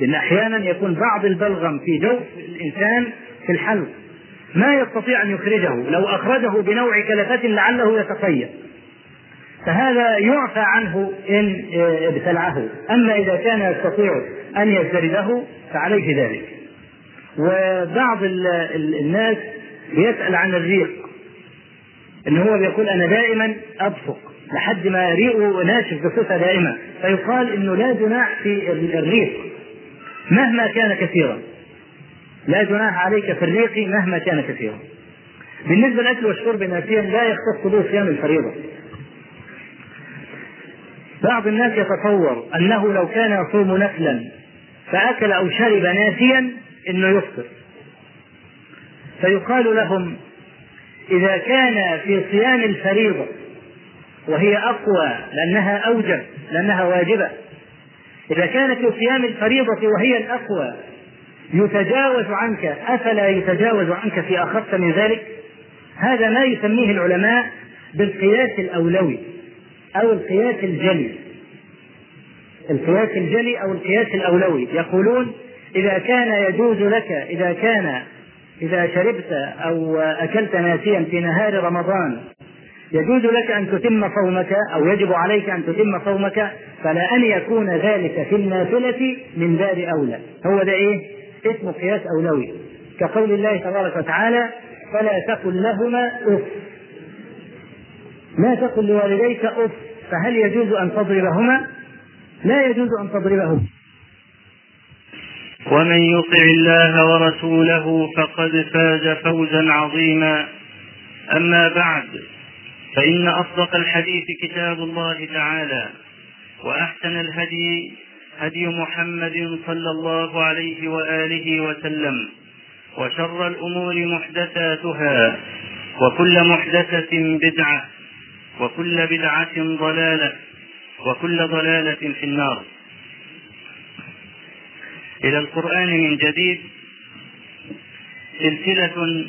Speaker 1: لأن أحيانا يكون بعض البلغم في جوف الإنسان في الحلق. ما يستطيع أن يخرجه لو أخرجه بنوع كلفة لعله يتقيأ فهذا يعفى عنه إن ابتلعه. أما إذا كان يستطيع أن يزدرده فعليه ذلك. وبعض الناس يسأل عن الريق إن هو بيقول أنا دائما أبصق لحد ما ريقه ناشف بصفة دائمة. فيقال إنه لا جناح في الريق مهما كان كثيرا. لا جناح عليك في الريق مهما كان كثيرا. بالنسبة للاكل والشرب ناسيا لا يختص به صيام الفريضة. بعض الناس يتصور أنه لو كان يصوم نفلا فأكل أو شرب ناسيا إنه يفطر. فيقال لهم إذا كان في صيام الفريضة وهي أقوى لأنها أوجب لأنها واجبة إذا كانت في صيام الفريضة وهي الأقوى يتجاوز عنك أفلا يتجاوز عنك في أخف من ذلك؟ هذا ما يسميه العلماء بالقياس الأولوي أو القياس الجلي. القياس الجلي أو القياس الأولوي. يقولون إذا كان يجوز لك إذا كان إذا شربت أو أكلت ناسيا في نهار رمضان يجوز لك أن تتم صومك أو يجب عليك أن تتم صومك فلا أن يكون ذلك في النافلة من باب أولى. هو ده إيه؟ اسمه قياس أولوي كقول الله تبارك وتعالى فلا تقل لهما أف. لا تقل لوالديك أف. فهل يجوز أن تضربهما؟ لا يجوز أن تضربهما.
Speaker 2: ومن يطع الله ورسوله فقد فاز فوزا عظيما. أما بعد فإن أصدق الحديث كتاب الله تعالى وأحسن الهدي هدي محمد صلى الله عليه وآله وسلم وشر الأمور محدثاتها وكل محدثة بدعة وكل بدعة ضلالة وكل ضلالة في النار. إلى القرآن من جديد. سلسلة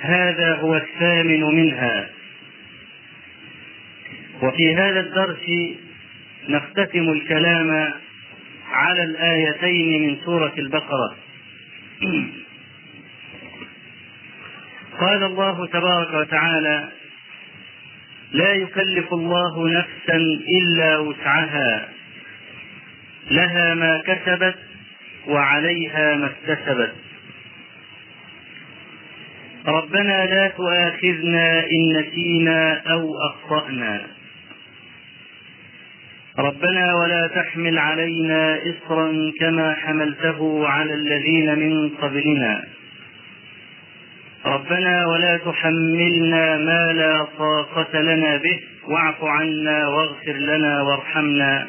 Speaker 2: هذا هو الثامن منها. وفي هذا الدرس نختتم الكلام على الآيتين من سورة البقرة. قال الله تبارك وتعالى لا يكلف الله نفسا إلا وسعها لها ما كسبت وعليها ما اكتسبت. ربنا لا تؤاخذنا إن نسينا أو أخطأنا. ربنا ولا تحمل علينا إصرا كما حملته على الذين من قبلنا. ربنا ولا تحملنا ما لا طاقة لنا به واعف عنا واغفر لنا وارحمنا.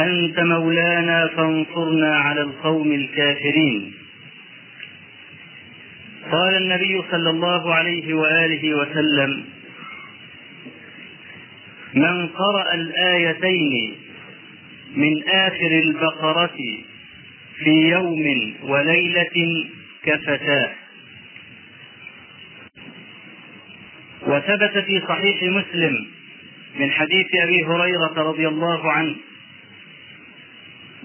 Speaker 2: أنت مولانا فانصرنا على القوم الكافرين. قال النبي صلى الله عليه وآله وسلم من قرأ الآيتين من آخر البقرة في يوم وليلة كفتاه. وثبت في صحيح مسلم من حديث أبي هريرة رضي الله عنه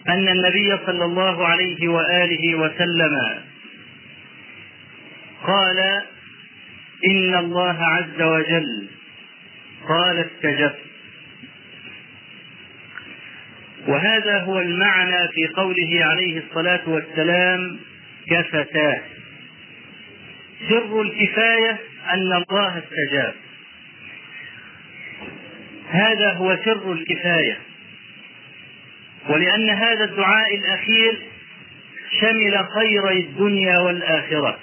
Speaker 2: أن النبي صلى الله عليه وآله وسلم قال إن الله عز وجل قال استجبت وهذا هو المعنى في قوله عليه الصلاة والسلام كفتاه سر الكفاية أن الله استجاب. هذا هو سر الكفاية. ولأن هذا الدعاء الأخير شمل خيري الدنيا والآخرة.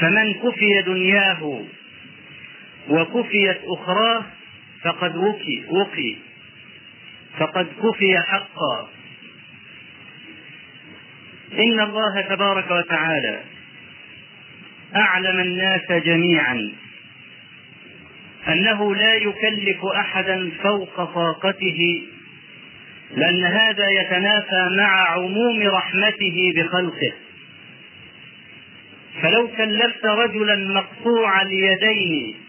Speaker 2: فمن كفي دنياه وكفيت أخراه فقد وكي وقي فقد كفي حقا. إن الله تبارك وتعالى أعلم الناس جميعا. أنه لا يكلف أحدا فوق طاقته. لأن هذا يتنافى مع عموم رحمته بخلقه. فلو كلفت رجلا مقطوع اليدين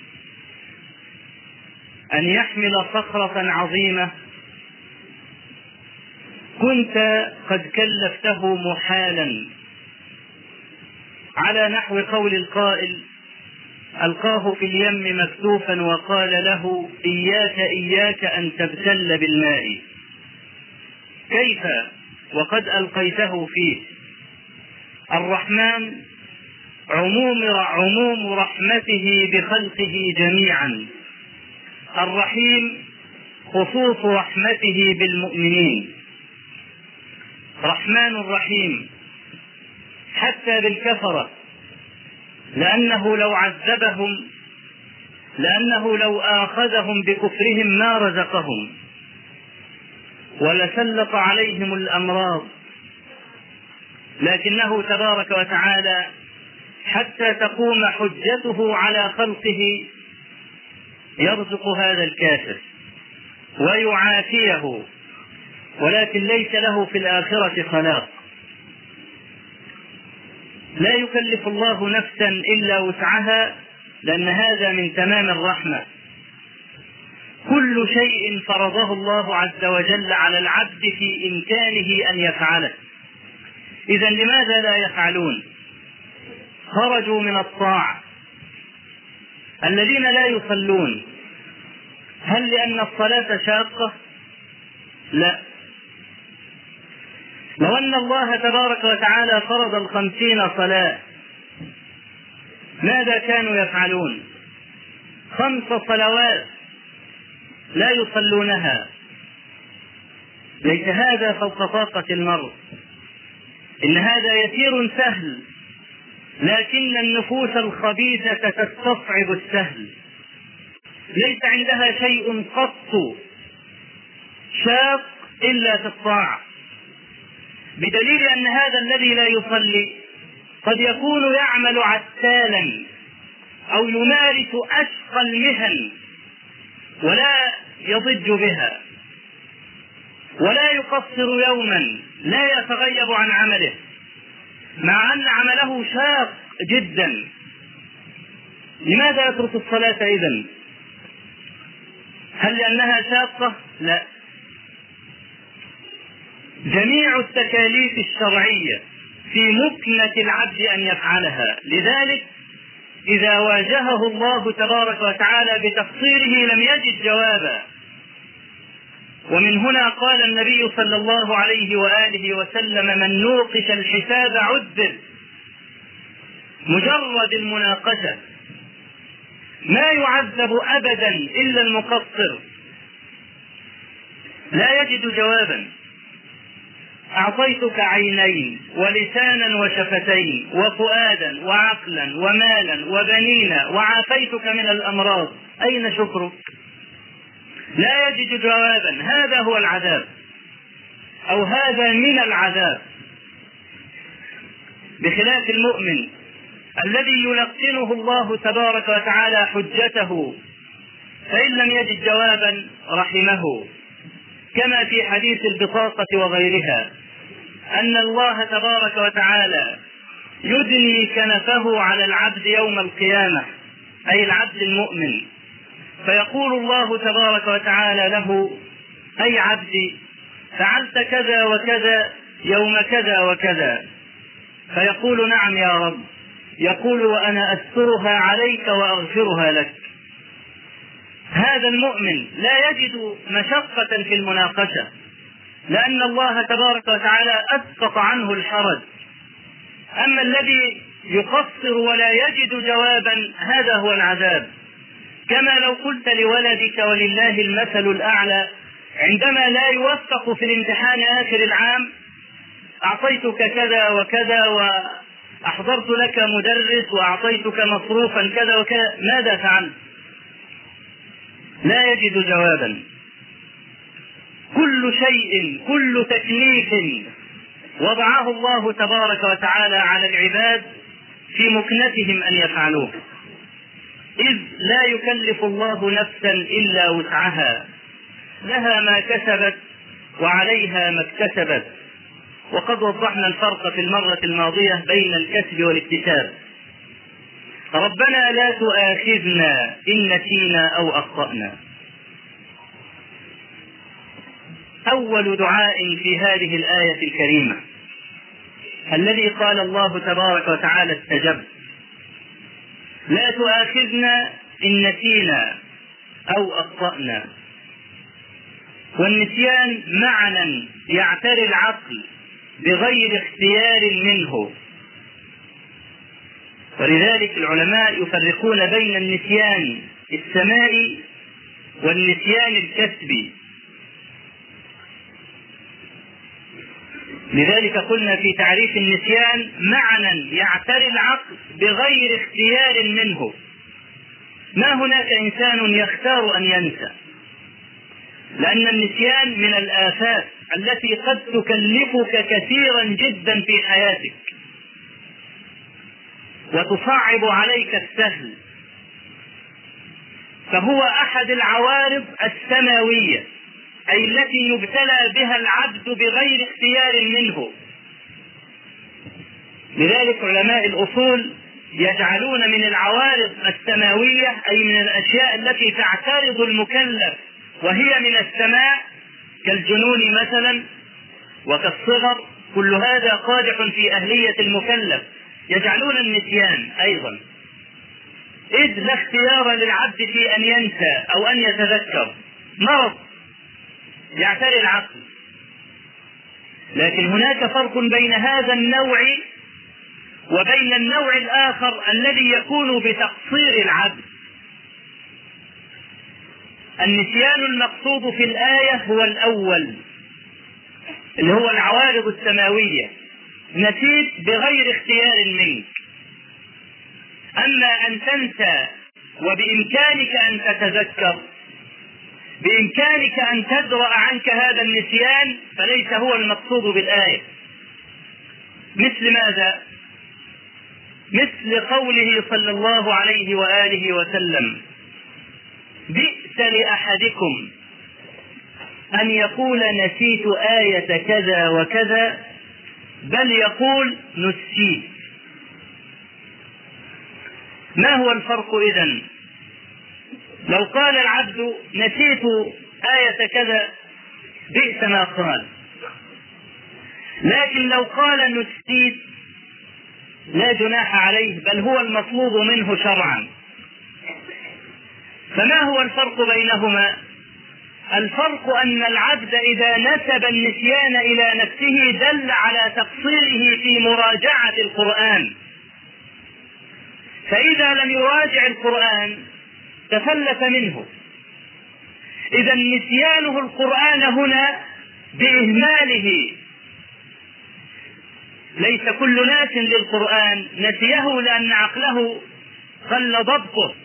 Speaker 2: أن يحمل صخرة عظيمة. كنت قد كلفته محالا. على نحو قول القائل ألقاه في اليم مكتوفا وقال له إياك إياك أن تبتل بالماء. كيف؟ وقد ألقيته فيه. الرحمن عموم عموم رحمته بخلقه جميعا. الرحيم خصوص رحمته بالمؤمنين. رحمن رحيم حتى بالكفرة. لأنه لو عذبهم لأنه لو آخذهم بكفرهم ما رزقهم. ولسلط عليهم الأمراض. لكنه تبارك وتعالى حتى تقوم حجته على خلقه يرزق هذا الكافر ويعافيه ولكن ليس له في الآخرة خلاق. لا يكلف الله نفسا إلا وسعها لأن هذا من تمام الرحمة. كل شيء فرضه الله عز وجل على العبد في إمكانه أن يفعله. إذا لماذا لا يفعلون؟ خرجوا من الطاعة. الذين لا يصلون هل لأن الصلاة شاقة؟ لا. لو أن الله تبارك وتعالى فرض الخمسين صلاة ماذا كانوا يفعلون؟ خمس صلوات لا يصلونها. ليس هذا فوق طاقة المرء. إن هذا يسير سهل. لكن النفوس الخبيثة تستصعب السهل. ليس عندها شيء قط شاق إلا في الطاعة. بدليل أن هذا الذي لا يصلي قد يكون يعمل عتالا أو يمارس أشقى المهن ولا يضج بها ولا يقصر يوما لا يتغيب عن عمله. مع أن عمله شاق جدا لماذا يترك الصلاة إذا؟ هل لأنها شاقة؟ لا جميع التكاليف الشرعية في مكنة العبد أن يفعلها لذلك إذا واجهه الله تبارك وتعالى بتقصيره لم يجد جوابا ومن هنا قال النبي صلى الله عليه وآله وسلم من نوقش الحساب عذب. مجرد المناقشة. ما يعذب أبدا إلا المقصر. لا يجد جوابا. أعطيتك عينين ولسانا وشفتين وفؤادا وعقلا ومالا وبنين وعافيتك من الأمراض. أين شكرك؟ لا يجد جوابا. هذا هو العذاب. أو هذا من العذاب. بخلاف المؤمن الذي يلقنه الله تبارك وتعالى حجته فإن لم يجد جوابا رحمه. كما في حديث البطاقة وغيرها أن الله تبارك وتعالى يدني كنفه على العبد يوم القيامة أي العبد المؤمن. فيقول الله تبارك وتعالى له أي عبدي فعلت كذا وكذا يوم كذا وكذا. فيقول نعم يا رب. يقول وأنا أسترها عليك وأغفرها لك. هذا المؤمن لا يجد مشقة في المناقشة لأن الله تبارك وتعالى أسقط عنه الحرج. أما الذي يقصر ولا يجد جوابا هذا هو العذاب. كما لو قلت لولدك ولله المثل الأعلى عندما لا يوفق في الامتحان آخر العام أعطيتك كذا وكذا وأحضرت لك مدرس وأعطيتك مصروفا كذا وكذا ماذا فعلت؟ لا يجد جوابا كل شيء كل تكليف وضعه الله تبارك وتعالى على العباد في مكنتهم أن يفعلوه إذ لا يكلف الله نفسا إلا وسعها. لها ما كسبت وعليها ما اكتسبت. وقد وضحنا الفرق في المرة الماضية بين الكسب والاكتساب. ربنا لا تؤاخذنا إن نسينا أو أخطأنا. أول دعاء في هذه الآية الكريمة. الذي قال الله تبارك وتعالى استجب. لا تؤاخذنا إن نسينا أو أخطأنا. والنسيان معنى يعتري العقل بغير اختيار منه. ولذلك العلماء يفرقون بين النسيان السمائي والنسيان الكسبي. لذلك قلنا في تعريف النسيان معنى يعتري العقل بغير اختيار منه. ما هناك إنسان يختار أن ينسى؟ لأن النسيان من الآفات التي قد تكلفك كثيرا جدا في حياتك. وتصعب عليك السهل. فهو أحد العوارض السماوية. أي التي يبتلى بها العبد بغير اختيار منه. لذلك علماء الأصول يجعلون من العوارض السماوية أي من الأشياء التي تعترض المكلف وهي من السماء كالجنون مثلا وكالصغر. كل هذا قادح في أهلية المكلف. يجعلون النسيان أيضا. إذ لا اختيار للعبد في أن ينسى أو أن يتذكر. مرض. يعتري العقل. لكن هناك فرق بين هذا النوع وبين النوع الآخر الذي يكون بتقصير العبد. النسيان المقصود في الآية هو الأول اللي هو العوارض السماوية. نسيت بغير اختيار منك. أما أن تنسى وبإمكانك أن تتذكر بإمكانك أن تدرأ عنك هذا النسيان فليس هو المقصود بالآية. مثل ماذا؟ مثل قوله صلى الله عليه وآله وسلم بئس لأحدكم أن يقول نسيت آية كذا وكذا بل يقول نسيت. ما هو الفرق إذا لو قال العبد نسيت آية كذا بئس ما قال. لكن لو قال نسيت لا جناح عليه بل هو المطلوب منه شرعا. فما هو الفرق بينهما؟ الفرق أن العبد إذا نسب النسيان إلى نفسه دل على تقصيره في مراجعة القرآن. فإذا لم يراجع القرآن تفلت منه. إذا نسيانه القرآن هنا بإهماله. ليس كل ناس للقرآن. نسيه لأن عقله قل ضبطه.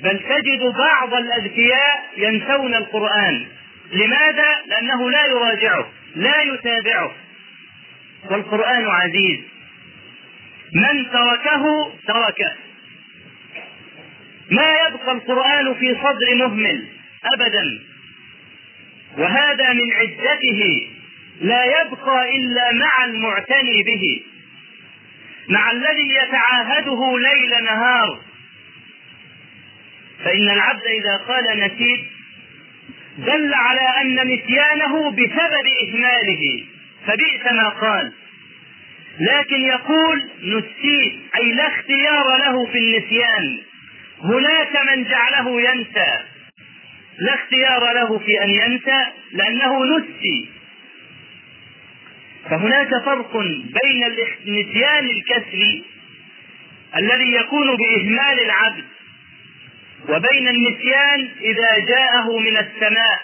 Speaker 2: بل تجد بعض الأذكياء ينسون القرآن. لماذا؟ لأنه لا يراجعه لا يتابعه. والقرآن عزيز. من تركه تركه. ما يبقى القرآن في صدر مهمل أبدا. وهذا من عدته لا يبقى إلا مع المعتني به مع الذي يتعاهده ليل نهار. فإن العبد إذا قال نسيت دل على أن نسيانه بسبب إهماله. فبئس ما قال. لكن يقول نسيت أي لا اختيار له في النسيان. هناك من جعله ينسى. لا اختيار له في أن ينسى لأنه نسي. فهناك فرق بين النسيان الكسري الذي يكون بإهمال العبد وبين النسيان إذا جاءه من السماء.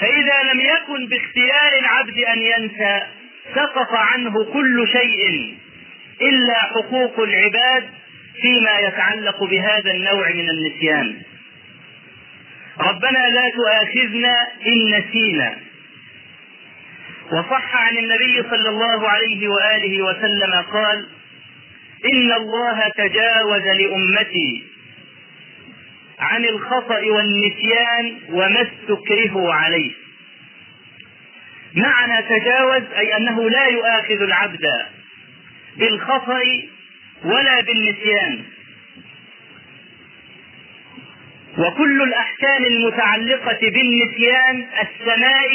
Speaker 2: فإذا لم يكن باختيار العبد أن ينسى سقط عنه كل شيء إلا حقوق العباد فيما يتعلق بهذا النوع من النسيان. ربنا لا تؤاخذنا إن نسينا. وصح عن النبي صلى الله عليه وآله وسلم قال إن الله تجاوز لأمتي عن الخطأ والنسيان وما استكرهوا عليه. معنى تجاوز أي أنه لا يؤاخذ العبد بالخطأ ولا بالنسيان. وكل الأحكام المتعلقة بالنسيان السماء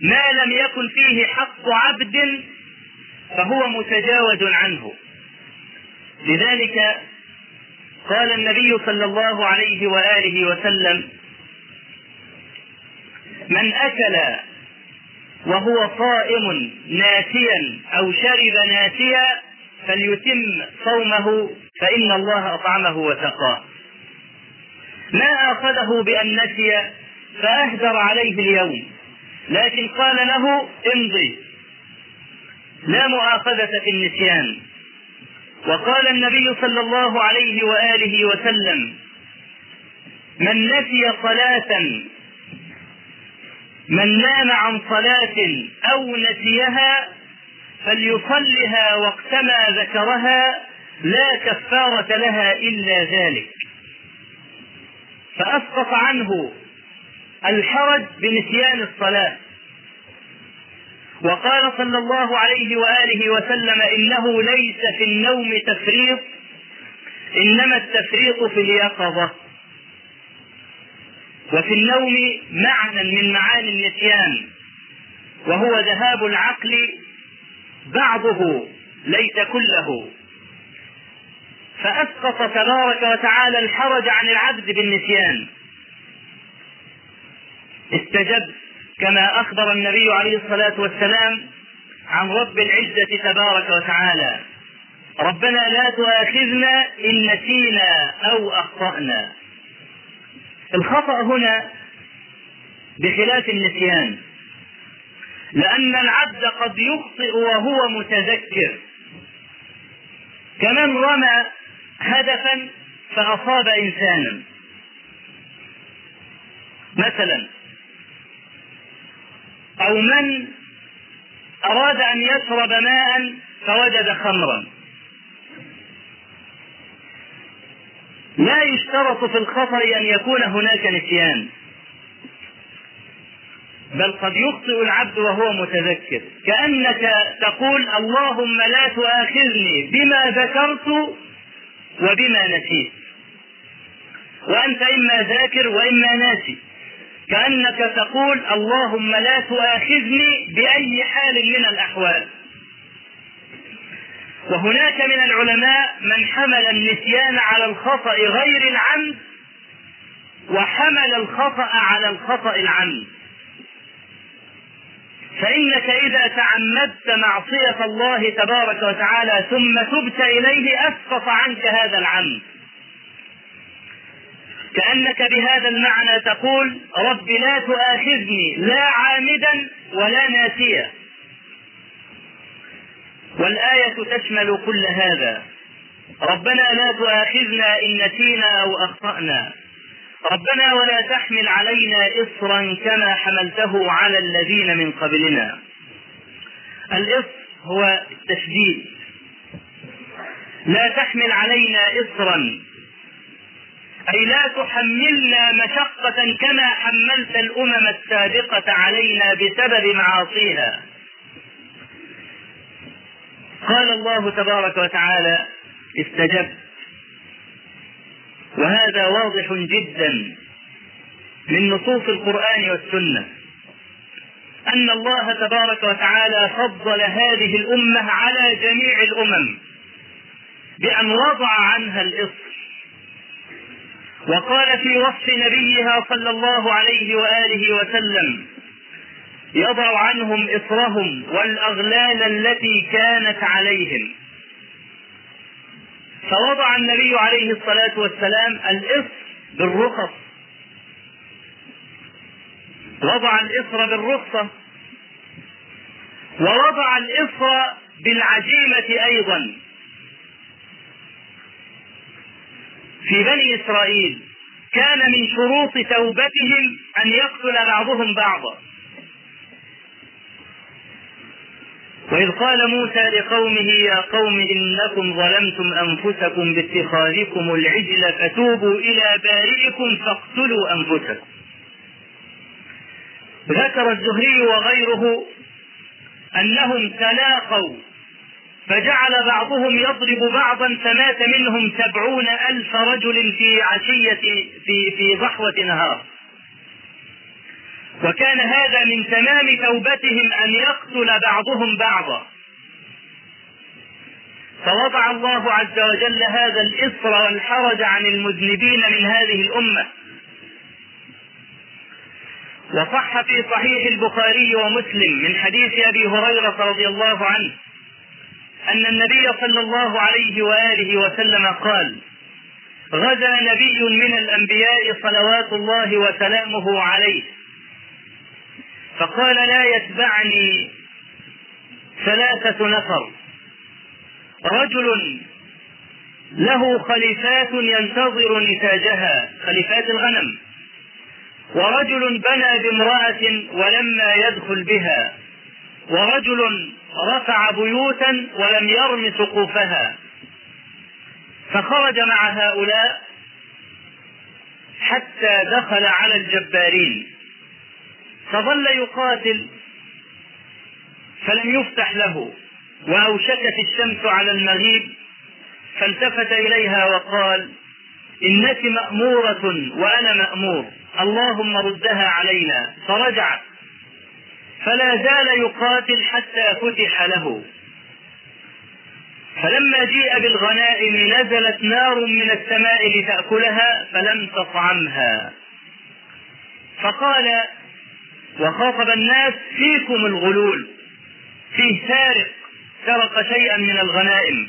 Speaker 2: ما لم يكن فيه حق عبد فهو متجاوز عنه. لذلك قال النبي صلى الله عليه وآله وسلم من أكل وهو صائم ناسيا أو شرب ناسيا فليتم صومه فإن الله أطعمه وسقاه ما آخذه بأن نسي فأهدر عليه اليوم لكن قال له امضي. لا مؤاخذة في النسيان. وقال النبي صلى الله عليه وآله وسلم من نسي صلاة من نام عن صلاة أو نسيها فليصلها وقتما ذكرها لا كفارة لها إلا ذلك. فأسقط عنه الحرج بنسيان الصلاة. وقال صلى الله عليه وآله وسلم إنه ليس في النوم تفريط إنما التفريط في اليقظة. وفي النوم معنى من معاني النسيان وهو ذهاب العقل بعضه ليس كله. فأسقط تبارك وتعالى الحرج عن العبد بالنسيان. استجب كما أخبر النبي عليه الصلاة والسلام عن رب العزة تبارك وتعالى. ربنا لا تؤاخذنا إن نسينا أو أخطأنا. الخطأ هنا بخلاف النسيان. لأن العبد قد يخطئ وهو متذكر. كمن رمى هدفا فأصاب إنسانا. مثلا أو من أراد أن يشرب ماء فوجد خمرا. لا يشترط في الخطر أن يكون هناك نسيان. بل قد يخطئ العبد وهو متذكر. كأنك تقول اللهم لا تؤاخذني بما ذكرت وبما نسيت. وأنت إما ذاكر وإما ناسي. كأنك تقول اللهم لا تؤاخذني بأي حال من الأحوال. وهناك من العلماء من حمل النسيان على الخطأ غير العمد وحمل الخطأ على الخطأ العمد. فإنك إذا تعمدت معصية الله تبارك وتعالى ثم تبت إليه أسقط عنك هذا العمد. كأنك بهذا المعنى تقول رب لا تؤاخذني لا عامدا ولا ناسيا. والآية تشمل كل هذا. ربنا لا تؤاخذنا إن نسينا أو أخطأنا. ربنا ولا تحمل علينا إصرا كما حملته على الذين من قبلنا. الإصر هو التشديد. لا تحمل علينا إصرا. أي لا تحملنا مشقة كما حملت الأمم السابقة علينا بسبب معاصيها. قال الله تبارك وتعالى استجبت. وهذا واضح جدا من نصوص القرآن والسنة أن الله تبارك وتعالى فضل هذه الأمة على جميع الأمم بأن وضع عنها الإصر. وقال في وصف نبيها صلى الله عليه وآله وسلم يضع عنهم إصرهم والأغلال التي كانت عليهم. فوضع النبي عليه الصلاة والسلام الإصر بالرخص. وضع الإصر بالرخصة. ووضع الإصر بالعزيمة أيضا. في بني إسرائيل كان من شروط توبتهم أن يقتل بعضهم بعضا. وإذ قال موسى لقومه يا قوم إنكم ظلمتم أنفسكم باتخاذكم العجل فتوبوا إلى بارئكم فاقتلوا أنفسكم. ذكر الزهري وغيره أنهم تلاقوا فجعل بعضهم يضرب بعضا فمات منهم سبعون ألف رجل في عشية في, في ضحوة نهار. وكان هذا من تمام توبتهم أن يقتل بعضهم بعضا. فوضع الله عز وجل هذا الإصر والحرج عن المذنبين من هذه الأمة. وصح في صحيح البخاري ومسلم من حديث أبي هريرة رضي الله عنه أن النبي صلى الله عليه وآله وسلم قال غزا نبي من الأنبياء صلوات الله وسلامه عليه فقال لا يتبعني ثلاثة نفر. رجل له خليفات ينتظر نتاجها خليفات الغنم. ورجل بنى بامرأة ولما يدخل بها. ورجل رفع بيوتا ولم يرم سقوفها. فخرج مع هؤلاء حتى دخل على الجبارين. فظل يقاتل فلم يفتح له وأوشكت الشمس على المغيب فالتفت إليها وقال إنك مأمورة وأنا مأمور اللهم ردها علينا فرجعت فلا زال يقاتل حتى فتح له. فلما جيء بالغنائم نزلت نار من السماء لتأكلها فلم تطعمها. فقال وخاطب الناس فيكم الغلول. فيه سارق سرق شيئا من الغنائم.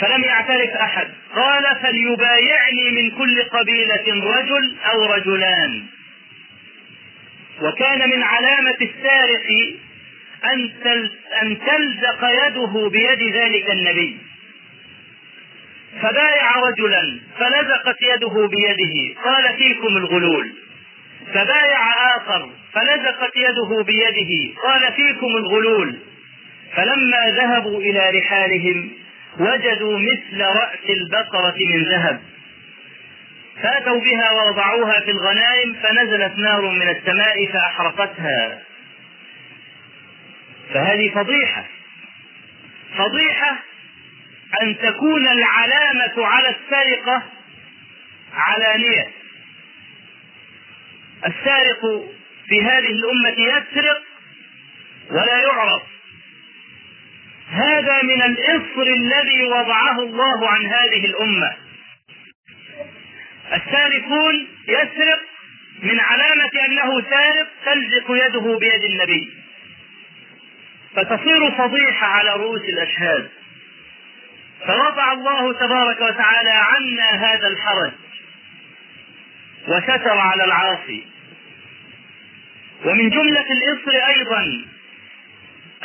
Speaker 2: فلم يعترف أحد. قال فليبايعني من كل قبيلة رجل أو رجلان. وكان من علامة السارق أن أن تلزق يده بيد ذلك النبي. فبايع رجلا فلزقت يده بيده. قال فيكم الغلول. فبايع آخر فلزقت يده بيده قال فيكم الغلول. فلما ذهبوا إلى رحالهم وجدوا مثل رأس البقرة من ذهب. فأتوا بها ووضعوها في الغنائم فنزلت نار من السماء فأحرقتها. فهذه فضيحة. فضيحة أن تكون العلامة على السرقة علانية. السارق في هذه الأمة يسرق ولا يعرف. هذا من الإصر الذي وضعه الله عن هذه الأمة. السارقون يسرق من علامة أنه سارق تلزق يده بيد النبي. فتصير فضيحة على رؤوس الأشهاد. فوضع الله تبارك وتعالى عنا هذا الحرج. وستر على العاصي. ومن جملة الإصر أيضا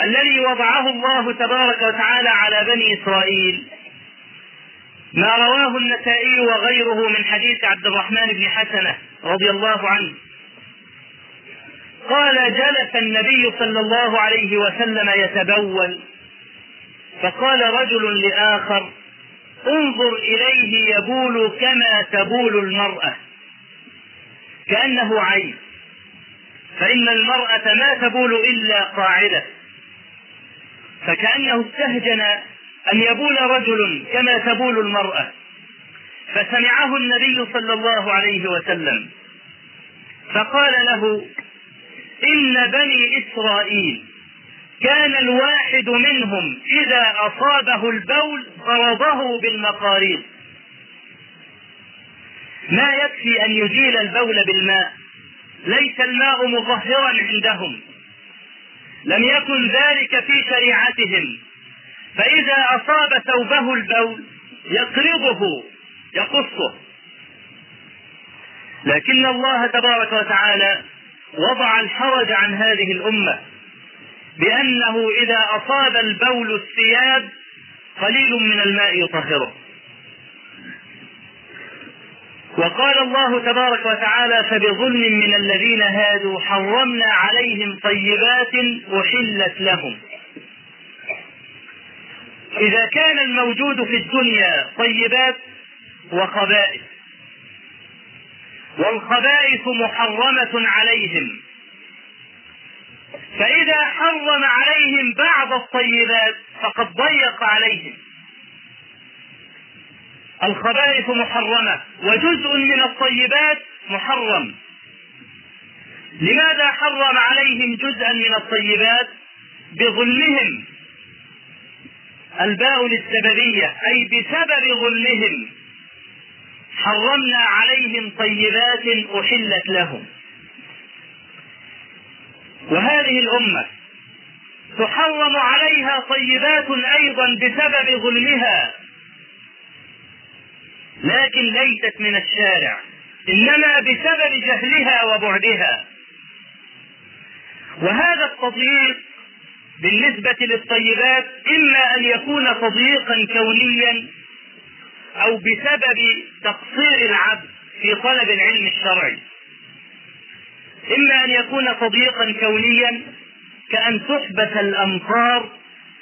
Speaker 2: الذي وضعه الله تبارك وتعالى على بني إسرائيل ما رواه النسائي وغيره من حديث عبد الرحمن بن حسنة رضي الله عنه. قال جلس النبي صلى الله عليه وسلم يتبول فقال رجل لآخر انظر إليه يبول كما تبول المرأة. كأنه عين. فإن المرأة ما تبول إلا قاعدة. فكأنه استهجن أن يبول رجل كما تبول المرأة. فسمعه النبي صلى الله عليه وسلم. فقال له إن بني إسرائيل كان الواحد منهم إذا أصابه البول ضربه بالمقاريض. ما يكفي أن يزيل البول بالماء. ليس الماء مطهرا عندهم. لم يكن ذلك في شريعتهم. فإذا أصاب ثوبه البول يقرضه يقصه. لكن الله تبارك وتعالى وضع الحرج عن هذه الأمة بأنه إذا أصاب البول الثياب قليل من الماء يطهره. وقال الله تبارك وتعالى فبظلم من الذين هادوا حرمنا عليهم طيبات أحلت لهم. إذا كان الموجود في الدنيا طيبات وخبائث والخبائث محرمة عليهم فإذا حرم عليهم بعض الطيبات فقد ضيق عليهم. الخبائث محرمة وجزء من الطيبات محرم. لماذا حرم عليهم جزءا من الطيبات؟ بظلمهم. الباء للسببية أي بسبب ظلمهم. حرمنا عليهم طيبات أحلت لهم. وهذه الأمة تحرم عليها طيبات أيضا بسبب ظلمها. لكن ليست من الشارع إنما بسبب جهلها وبعدها. وهذا التضييق بالنسبة للطيبات إما أن يكون تضييقا كونيا أو بسبب تقصير العبد في طلب العلم الشرعي. إما أن يكون تضييقا كونيا كأن تحبس الأمطار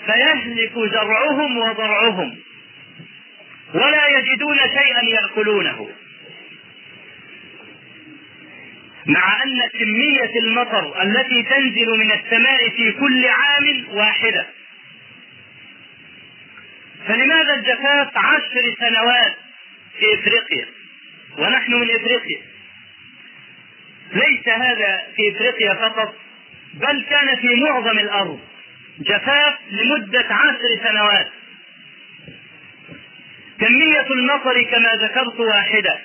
Speaker 2: فيهلك زرعهم وضرعهم. ولا يجدون شيئا يأكلونه. مع أن كمية المطر التي تنزل من السماء في كل عام واحدة. فلماذا الجفاف عشر سنوات في إفريقيا؟ ونحن من إفريقيا. ليس هذا في إفريقيا فقط بل كان في معظم الأرض. جفاف لمدة عشر سنوات. كمية المطر كما ذكرت واحدة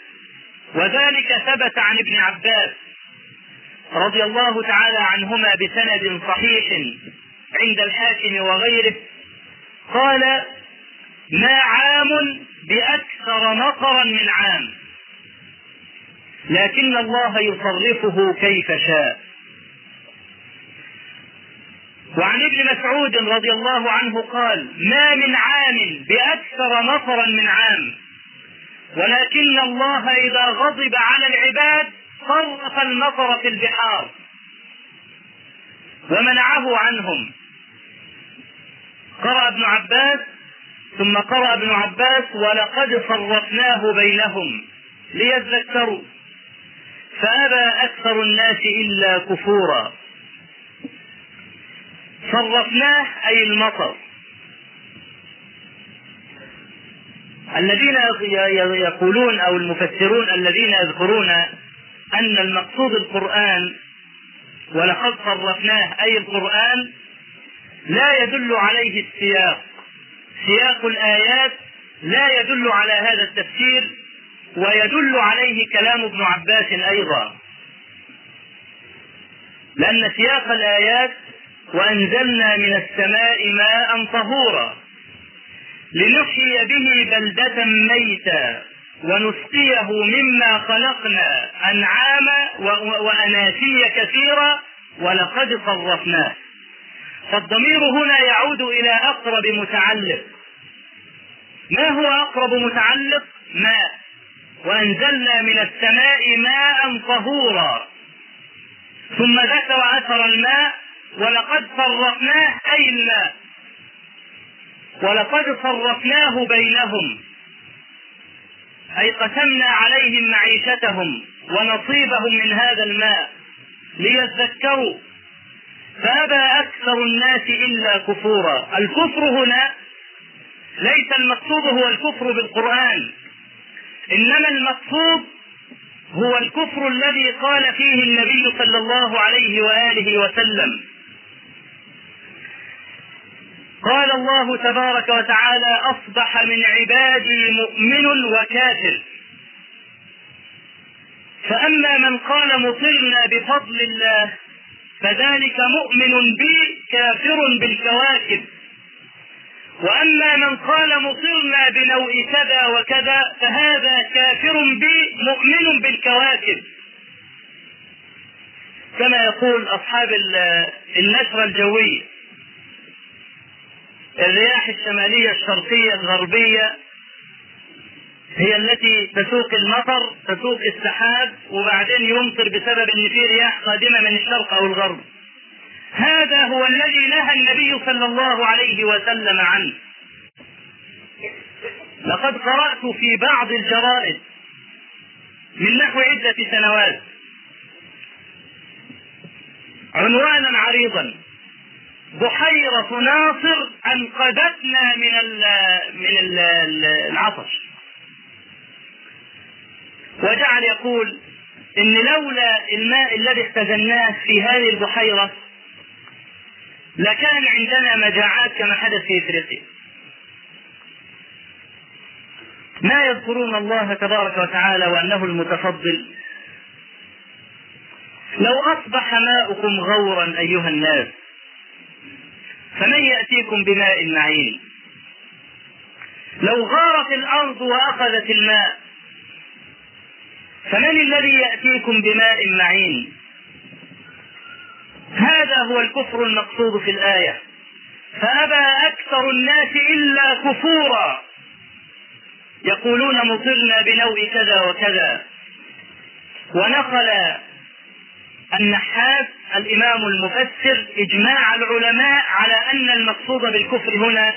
Speaker 2: وذلك ثبت عن ابن عباس رضي الله تعالى عنهما بسند صحيح عند الحاكم وغيره قال ما عام بأكثر مطرا من عام لكن الله يصرفه كيف شاء. وعن ابن مسعود رضي الله عنه قال ما من عام بأكثر مطرا من عام ولكن الله إذا غضب على العباد صرف المطر في البحار ومنعه عنهم. قرأ ابن عباس ثم قرأ ابن عباس ولقد صرفناه بينهم ليذكروا فأبى أكثر الناس إلا كفورا. صرفناه أي المطر. الذين يقولون أو المفسرون الذين يذكرون أن المقصود القرآن ولقد صرفناه أي القرآن لا يدل عليه السياق. سياق الآيات لا يدل على هذا التفسير ويدل عليه كلام ابن عباس أيضا. لأن سياق الآيات وأنزلنا من السماء ماء طهورا لنحيي به بلدة ميتا ونسقيه مما خلقنا أنعاما وأناسيا كثيرا ولقد صرفناه. فالضمير هنا يعود إلى أقرب متعلق. ما هو أقرب متعلق؟ ماء. وأنزلنا من السماء ماء طهورا. ثم ذكر أثر الماء ولقد صرفناه أي الماء ولقد صرفناه بينهم. أي قسمنا عليهم معيشتهم ونصيبهم من هذا الماء ليذكروا. فأبى أكثر الناس إلا كفورا. الكفر هنا ليس المقصود هو الكفر بالقرآن. إنما المقصود هو الكفر الذي قال فيه النبي صلى الله عليه وآله وسلم. قال الله تبارك وتعالى أصبح من عبادي مؤمن وكافر. فأما من قال مطرنا بفضل الله فذلك مؤمن بي كافر بالكواكب. وأما من قال مطرنا بنوء كذا وكذا فهذا كافر بي مؤمن بالكواكب. كما يقول أصحاب النشره الجويه الرياح الشمالية الشرقية الغربية هي التي تسوق المطر تسوق السحاب وبعدين يمطر بسبب إن في رياح قادمة من الشرق أو الغرب. هذا هو الذي نهى النبي صلى الله عليه وسلم عنه. لقد قرأت في بعض الجرائد من نحو عدة سنوات عنوانا عريضا بحيرة ناصر أنقذتنا من ال من ال العطش. وجعل يقول إن لولا الماء الذي اختزناه في هذه البحيرة لكان عندنا مجاعات كما حدث في إفريقيا. ما يذكرون الله تبارك وتعالى وأنه المتفضل؟ لو أصبح ماؤكم غورا أيها الناس فمن يأتيكم بماء معين؟ لو غارت الأرض وأخذت الماء فمن الذي يأتيكم بماء معين؟ هذا هو الكفر المقصود في الآية. فأبى أكثر الناس إلا كفورا. يقولون مطرنا بنوء كذا وكذا. ونقل النحاس الإمام المفسر إجماع العلماء على أن المقصود بالكفر هنا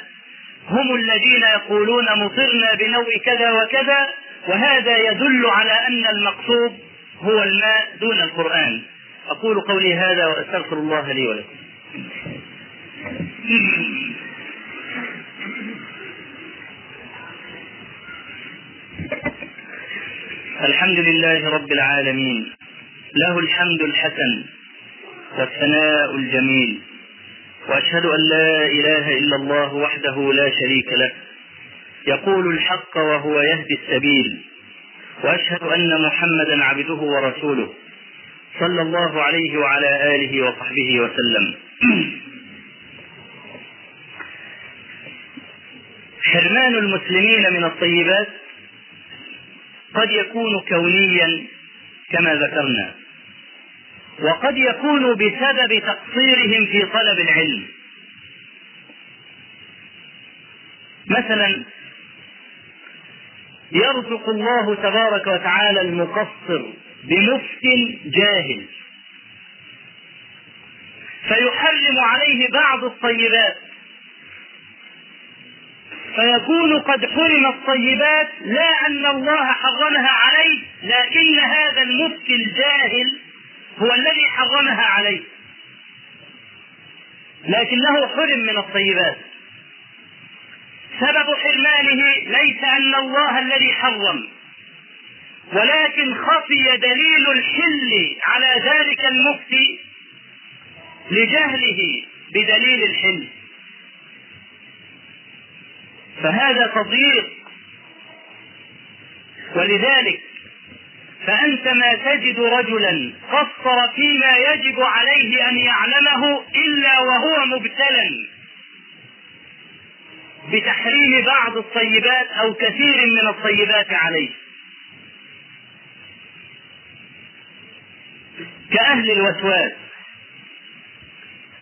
Speaker 2: هم الذين يقولون مطرنا بنوء كذا وكذا وهذا يدل على أن المقصود هو الماء دون القرآن. أقول قولي هذا وأستغفر الله لي ولكم. الحمد لله رب العالمين. له الحمد الحسن والثناء الجميل. وأشهد أن لا إله إلا الله وحده لا شريك له. يقول الحق وهو يهدي السبيل. وأشهد أن محمدا عبده ورسوله صلى الله عليه وعلى آله وصحبه وسلم. حرمان المسلمين من الطيبات قد يكون كونيا كما ذكرنا. وقد يكون بسبب تقصيرهم في طلب العلم. مثلا يرزق الله تبارك وتعالى المقصر بمفت جاهل. فيحرم عليه بعض الطيبات. فيكون قد حرم الطيبات لا أن الله حرمها عليه لكن هذا المفتي الجاهل هو الذي حرمها عليه. لكنه حرم من الطيبات. سبب حرمانه ليس أن الله الذي حرم. ولكن خفي دليل الحل على ذلك المفتي لجهله بدليل الحل. فهذا تضييق. ولذلك فأنت ما تجد رجلا قصر فيما يجب عليه أن يعلمه إلا وهو مبتلى بتحريم بعض الطيبات أو كثير من الطيبات عليه. كأهل الوسواس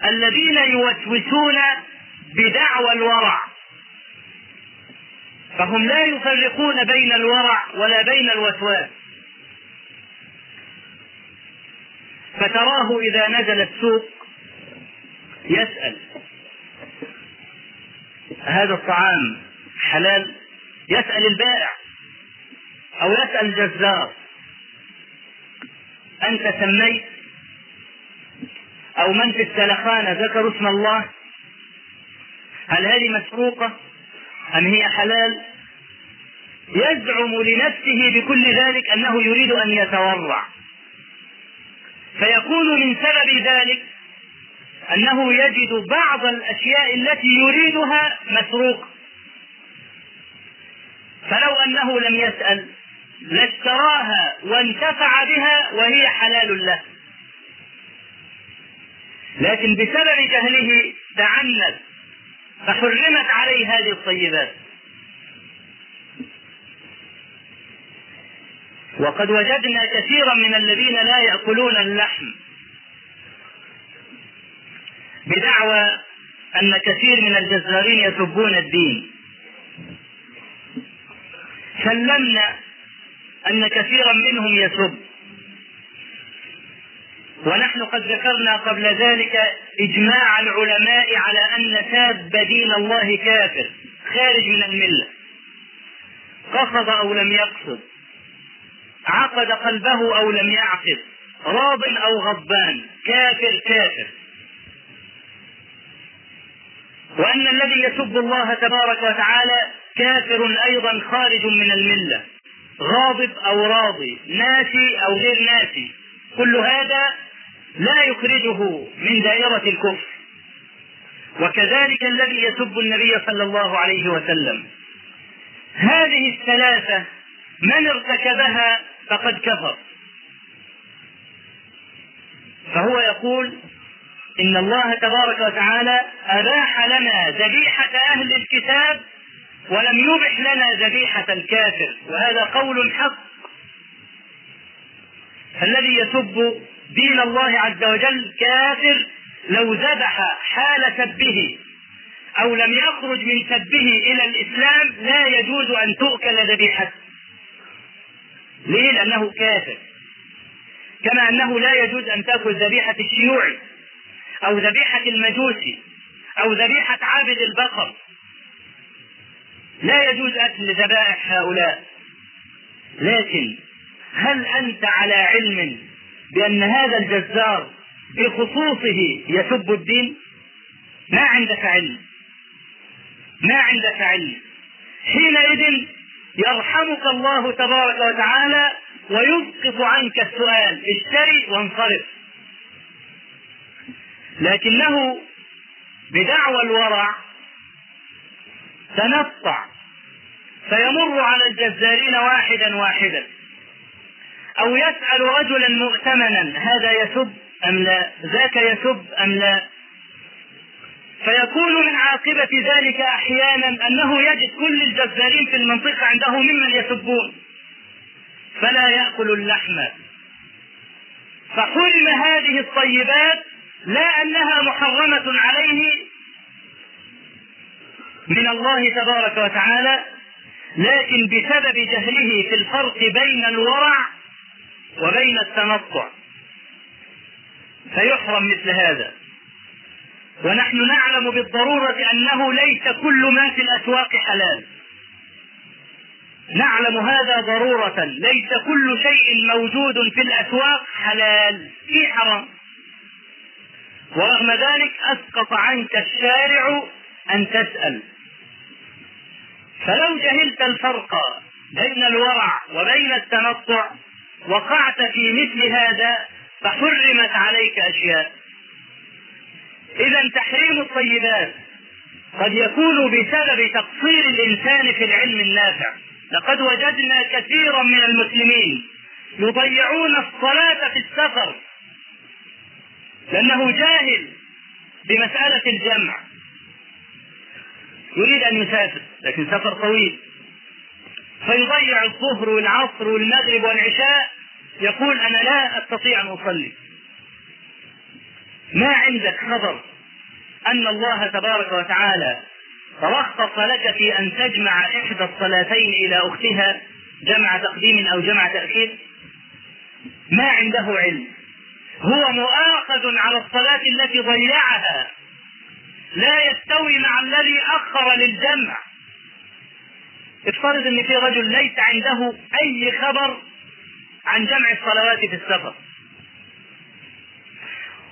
Speaker 2: الذين يوسوسون بدعوى الورع. فهم لا يفرقون بين الورع ولا بين الوسواس. فتراه إذا نزل السوق يسأل هذا الطعام حلال؟ يسأل البائع أو يسأل الجزار أنت سميت أو من في السلخانة ذكروا اسم الله؟ هل هذه مسروقة أم هي حلال؟ يزعم لنفسه بكل ذلك أنه يريد أن يتورع. فيكون من سبب ذلك أنه يجد بعض الأشياء التي يريدها مسروقة فلو أنه لم يسأل لاشتراها وانتفع بها وهي حلال له. لكن بسبب جهله تعنت فحرمت عليه هذه الطيبات. وقد وجدنا كثيرا من الذين لا يأكلون اللحم. بدعوى أن كثير من الجزارين يسبون الدين. سلمنا أن كثيرا منهم يسب. ونحن قد ذكرنا قبل ذلك إجماع العلماء على أن ساب دين الله كافر خارج من الملة. قصد أو لم يقصد. عقد قلبه أو لم يعقد راض أو غضبان كافر كافر. وأن الذي يسب الله تبارك وتعالى كافر أيضا خارج من الملة. غاضب أو راضي ناسي أو غير ناسي. كل هذا لا يخرجه من دائرة الكفر. وكذلك الذي يسب النبي صلى الله عليه وسلم. هذه الثلاثة من ارتكبها فقد كفر. فهو يقول إن الله تبارك وتعالى أباح لنا ذبيحة أهل الكتاب ولم يبح لنا ذبيحة الكافر وهذا قول حق. فالذي يسب دين الله عز وجل كافر لو ذبح حال سبه أو لم يخرج من سبه إلى الإسلام لا يجوز أن تؤكل ذبيحته. ليه؟ لأنه كافر. كما أنه لا يجوز أن تأكل ذبيحة الشيوعي أو ذبيحة المجوسي أو ذبيحة عابد البقر. لا يجوز أكل ذبائح هؤلاء. لكن هل أنت على علم بأن هذا الجزار بخصوصه يسب الدين؟ ما عندك علم. ما عندك علم. حينئذ يرحمك الله تبارك وتعالى ويسقط عنك السؤال. اشتري وانصرف. لكنه بدعوى الورع تنطع فيمر على الجزارين واحدا واحدا أو يسأل رجلا مؤتمنا هذا يسب أم لا؟ ذاك يسب أم لا؟ فيكون من عاقبة ذلك أحيانا أنه يجد كل الجزارين في المنطقة عنده ممن يسبون فلا يأكل اللحم. فحرم هذه الطيبات لا أنها محرمة عليه من الله تبارك وتعالى لكن بسبب جهله في الفرق بين الورع وبين التنطع. فيحرم مثل هذا. ونحن نعلم بالضرورة أنه ليس كل ما في الأسواق حلال. نعلم هذا ضرورة. ليس كل شيء موجود في الأسواق حلال. في حرام. ورغم ذلك أسقط عنك الشارع أن تسأل. فلو جهلت الفرق بين الورع وبين التنطع وقعت في مثل هذا فحرمت عليك أشياء. إذا تحريم الطيبات قد يكون بسبب تقصير الإنسان في العلم النافع. لقد وجدنا كثيرا من المسلمين يضيعون الصلاة في السفر لأنه جاهل بمسألة الجمع. يريد أن يسافر لكن سفر طويل. فيضيع الظهر والعصر والمغرب والعشاء. يقول أنا لا أستطيع أن أصلي. ما عندك خبر أن الله تبارك وتعالى رخص لك في أن تجمع إحدى الصلاتين إلى أختها جمع تقديم أو جمع تأخير؟ ما عنده علم. هو مؤاخذ على الصلاة التي ضيعها. لا يستوي مع الذي أخر للجمع. افترض إن في رجل ليس عنده أي خبر عن جمع الصلوات في السفر.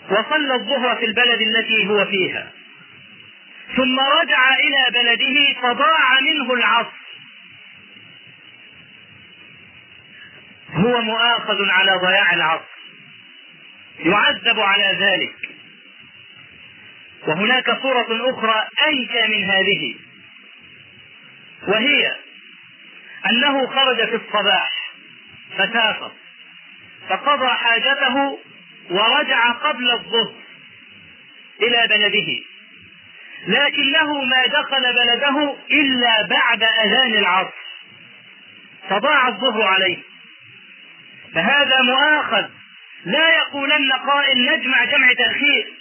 Speaker 2: وصلى الظهر في البلد التي هو فيها. ثم رجع إلى بلده فضاع منه العصر. هو مؤاخذ على ضياع العصر. يعذب على ذلك. وهناك صورة أخرى أنكى من هذه. وهي أنه خرج في الصباح فسافر فقضى حاجته ورجع قبل الظهر إلى بلده. لكنه ما دخل بلده إلا بعد أذان العصر. فضاع الظهر عليه. فهذا مؤاخذ. لا يقولن قائل نجمع جمع تأخير.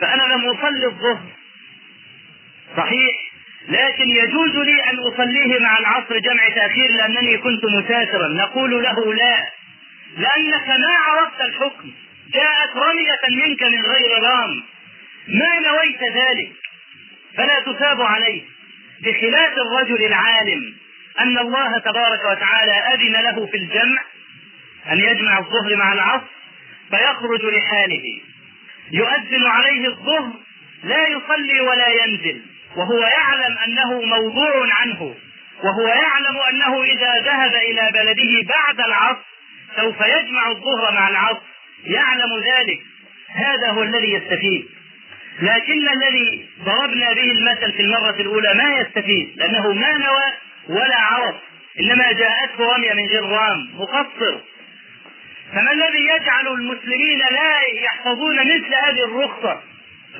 Speaker 2: فأنا لم أصلي الظهر. صحيح. لكن يجوز لي أن أصليه مع العصر جمع تأخير لأنني كنت مسافرا نقول له لا. لأنك ما عرفت الحكم جاءت رمية منك من غير رام. ما نويت ذلك فلا تثاب عليه. بخلاف الرجل العالم أن الله تبارك وتعالى أذن له في الجمع أن يجمع الظهر مع العصر فيخرج لحاله. يؤذن عليه الظهر لا يصلي ولا ينزل وهو يعلم أنه موضوع عنه وهو يعلم أنه إذا ذهب إلى بلده بعد العصر سوف يجمع الظهر مع العصر. يعلم ذلك. هذا هو الذي يستفيد. لكن الذي ضربنا به المثل في المرة الأولى ما يستفيد لأنه ما نوى ولا عرف. إنما جاءته رمية من غير رام مقصر. فما الذي يجعل المسلمين لا يحفظون مثل هذه الرخصة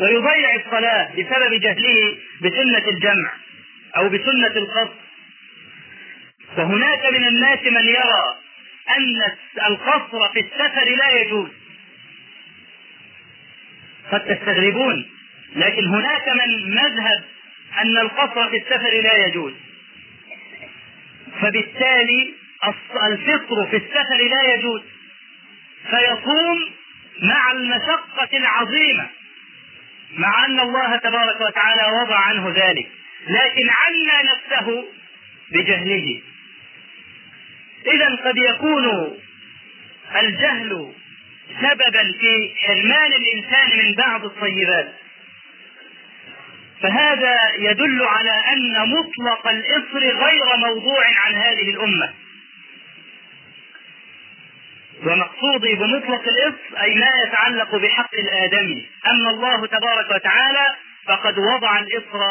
Speaker 2: ويضيع الصلاة بسبب جهله بسنة الجمع أو بسنة القصر وهناك من الناس من يرى أن القصر في السفر لا يجوز. قد تستغربون لكن هناك من مذهب أن القصر في السفر لا يجوز. فبالتالي الفطر في السفر لا يجوز. فيصوم مع المشقة العظيمة مع أن الله تبارك وتعالى وضع عنه ذلك. لكن عنا نفسه بجهله. إذا قد يكون الجهل سببا في حرمان الإنسان من بعض الطيبات. فهذا يدل على أن مطلق الإصر غير موضوع عن هذه الأمة. ومقصودي بمطلق الإصر أي ما يتعلق بحق الآدمي. أما الله تبارك وتعالى فقد وضع الإصر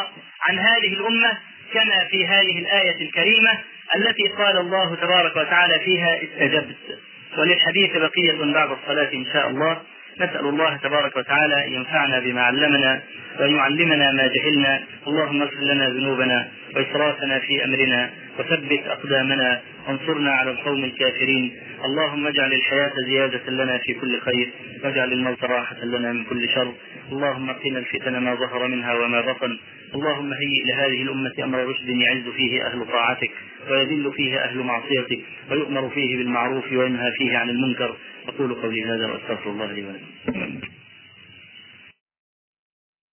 Speaker 2: عن هذه الأمة كما في هذه الآية الكريمة. التي قال الله تبارك وتعالى فيها استجبت. وللحديث بقية بعد الصلاة إن شاء الله. نسأل الله تبارك وتعالى أن ينفعنا بما علمنا وأن يعلمنا ما جهلنا. اللهم اغفر لنا ذنوبنا وإسرافنا في أمرنا. وثبت أقدامنا وانصرنا على القوم الكافرين. اللهم اجعل الحياة زيادة لنا في كل خير واجعل الموت راحة لنا من كل شر. اللهم قنا الفتن ما ظهر منها وما بطن. اللهم هيئ لهذه الأمة أمر رشد يعز فيه أهل طاعتك ويذل فيه أهل معصيتك ويؤمر فيه بالمعروف وينهى فيه عن المنكر. أقول قولي هذا وأستغفر الله لي ولكم.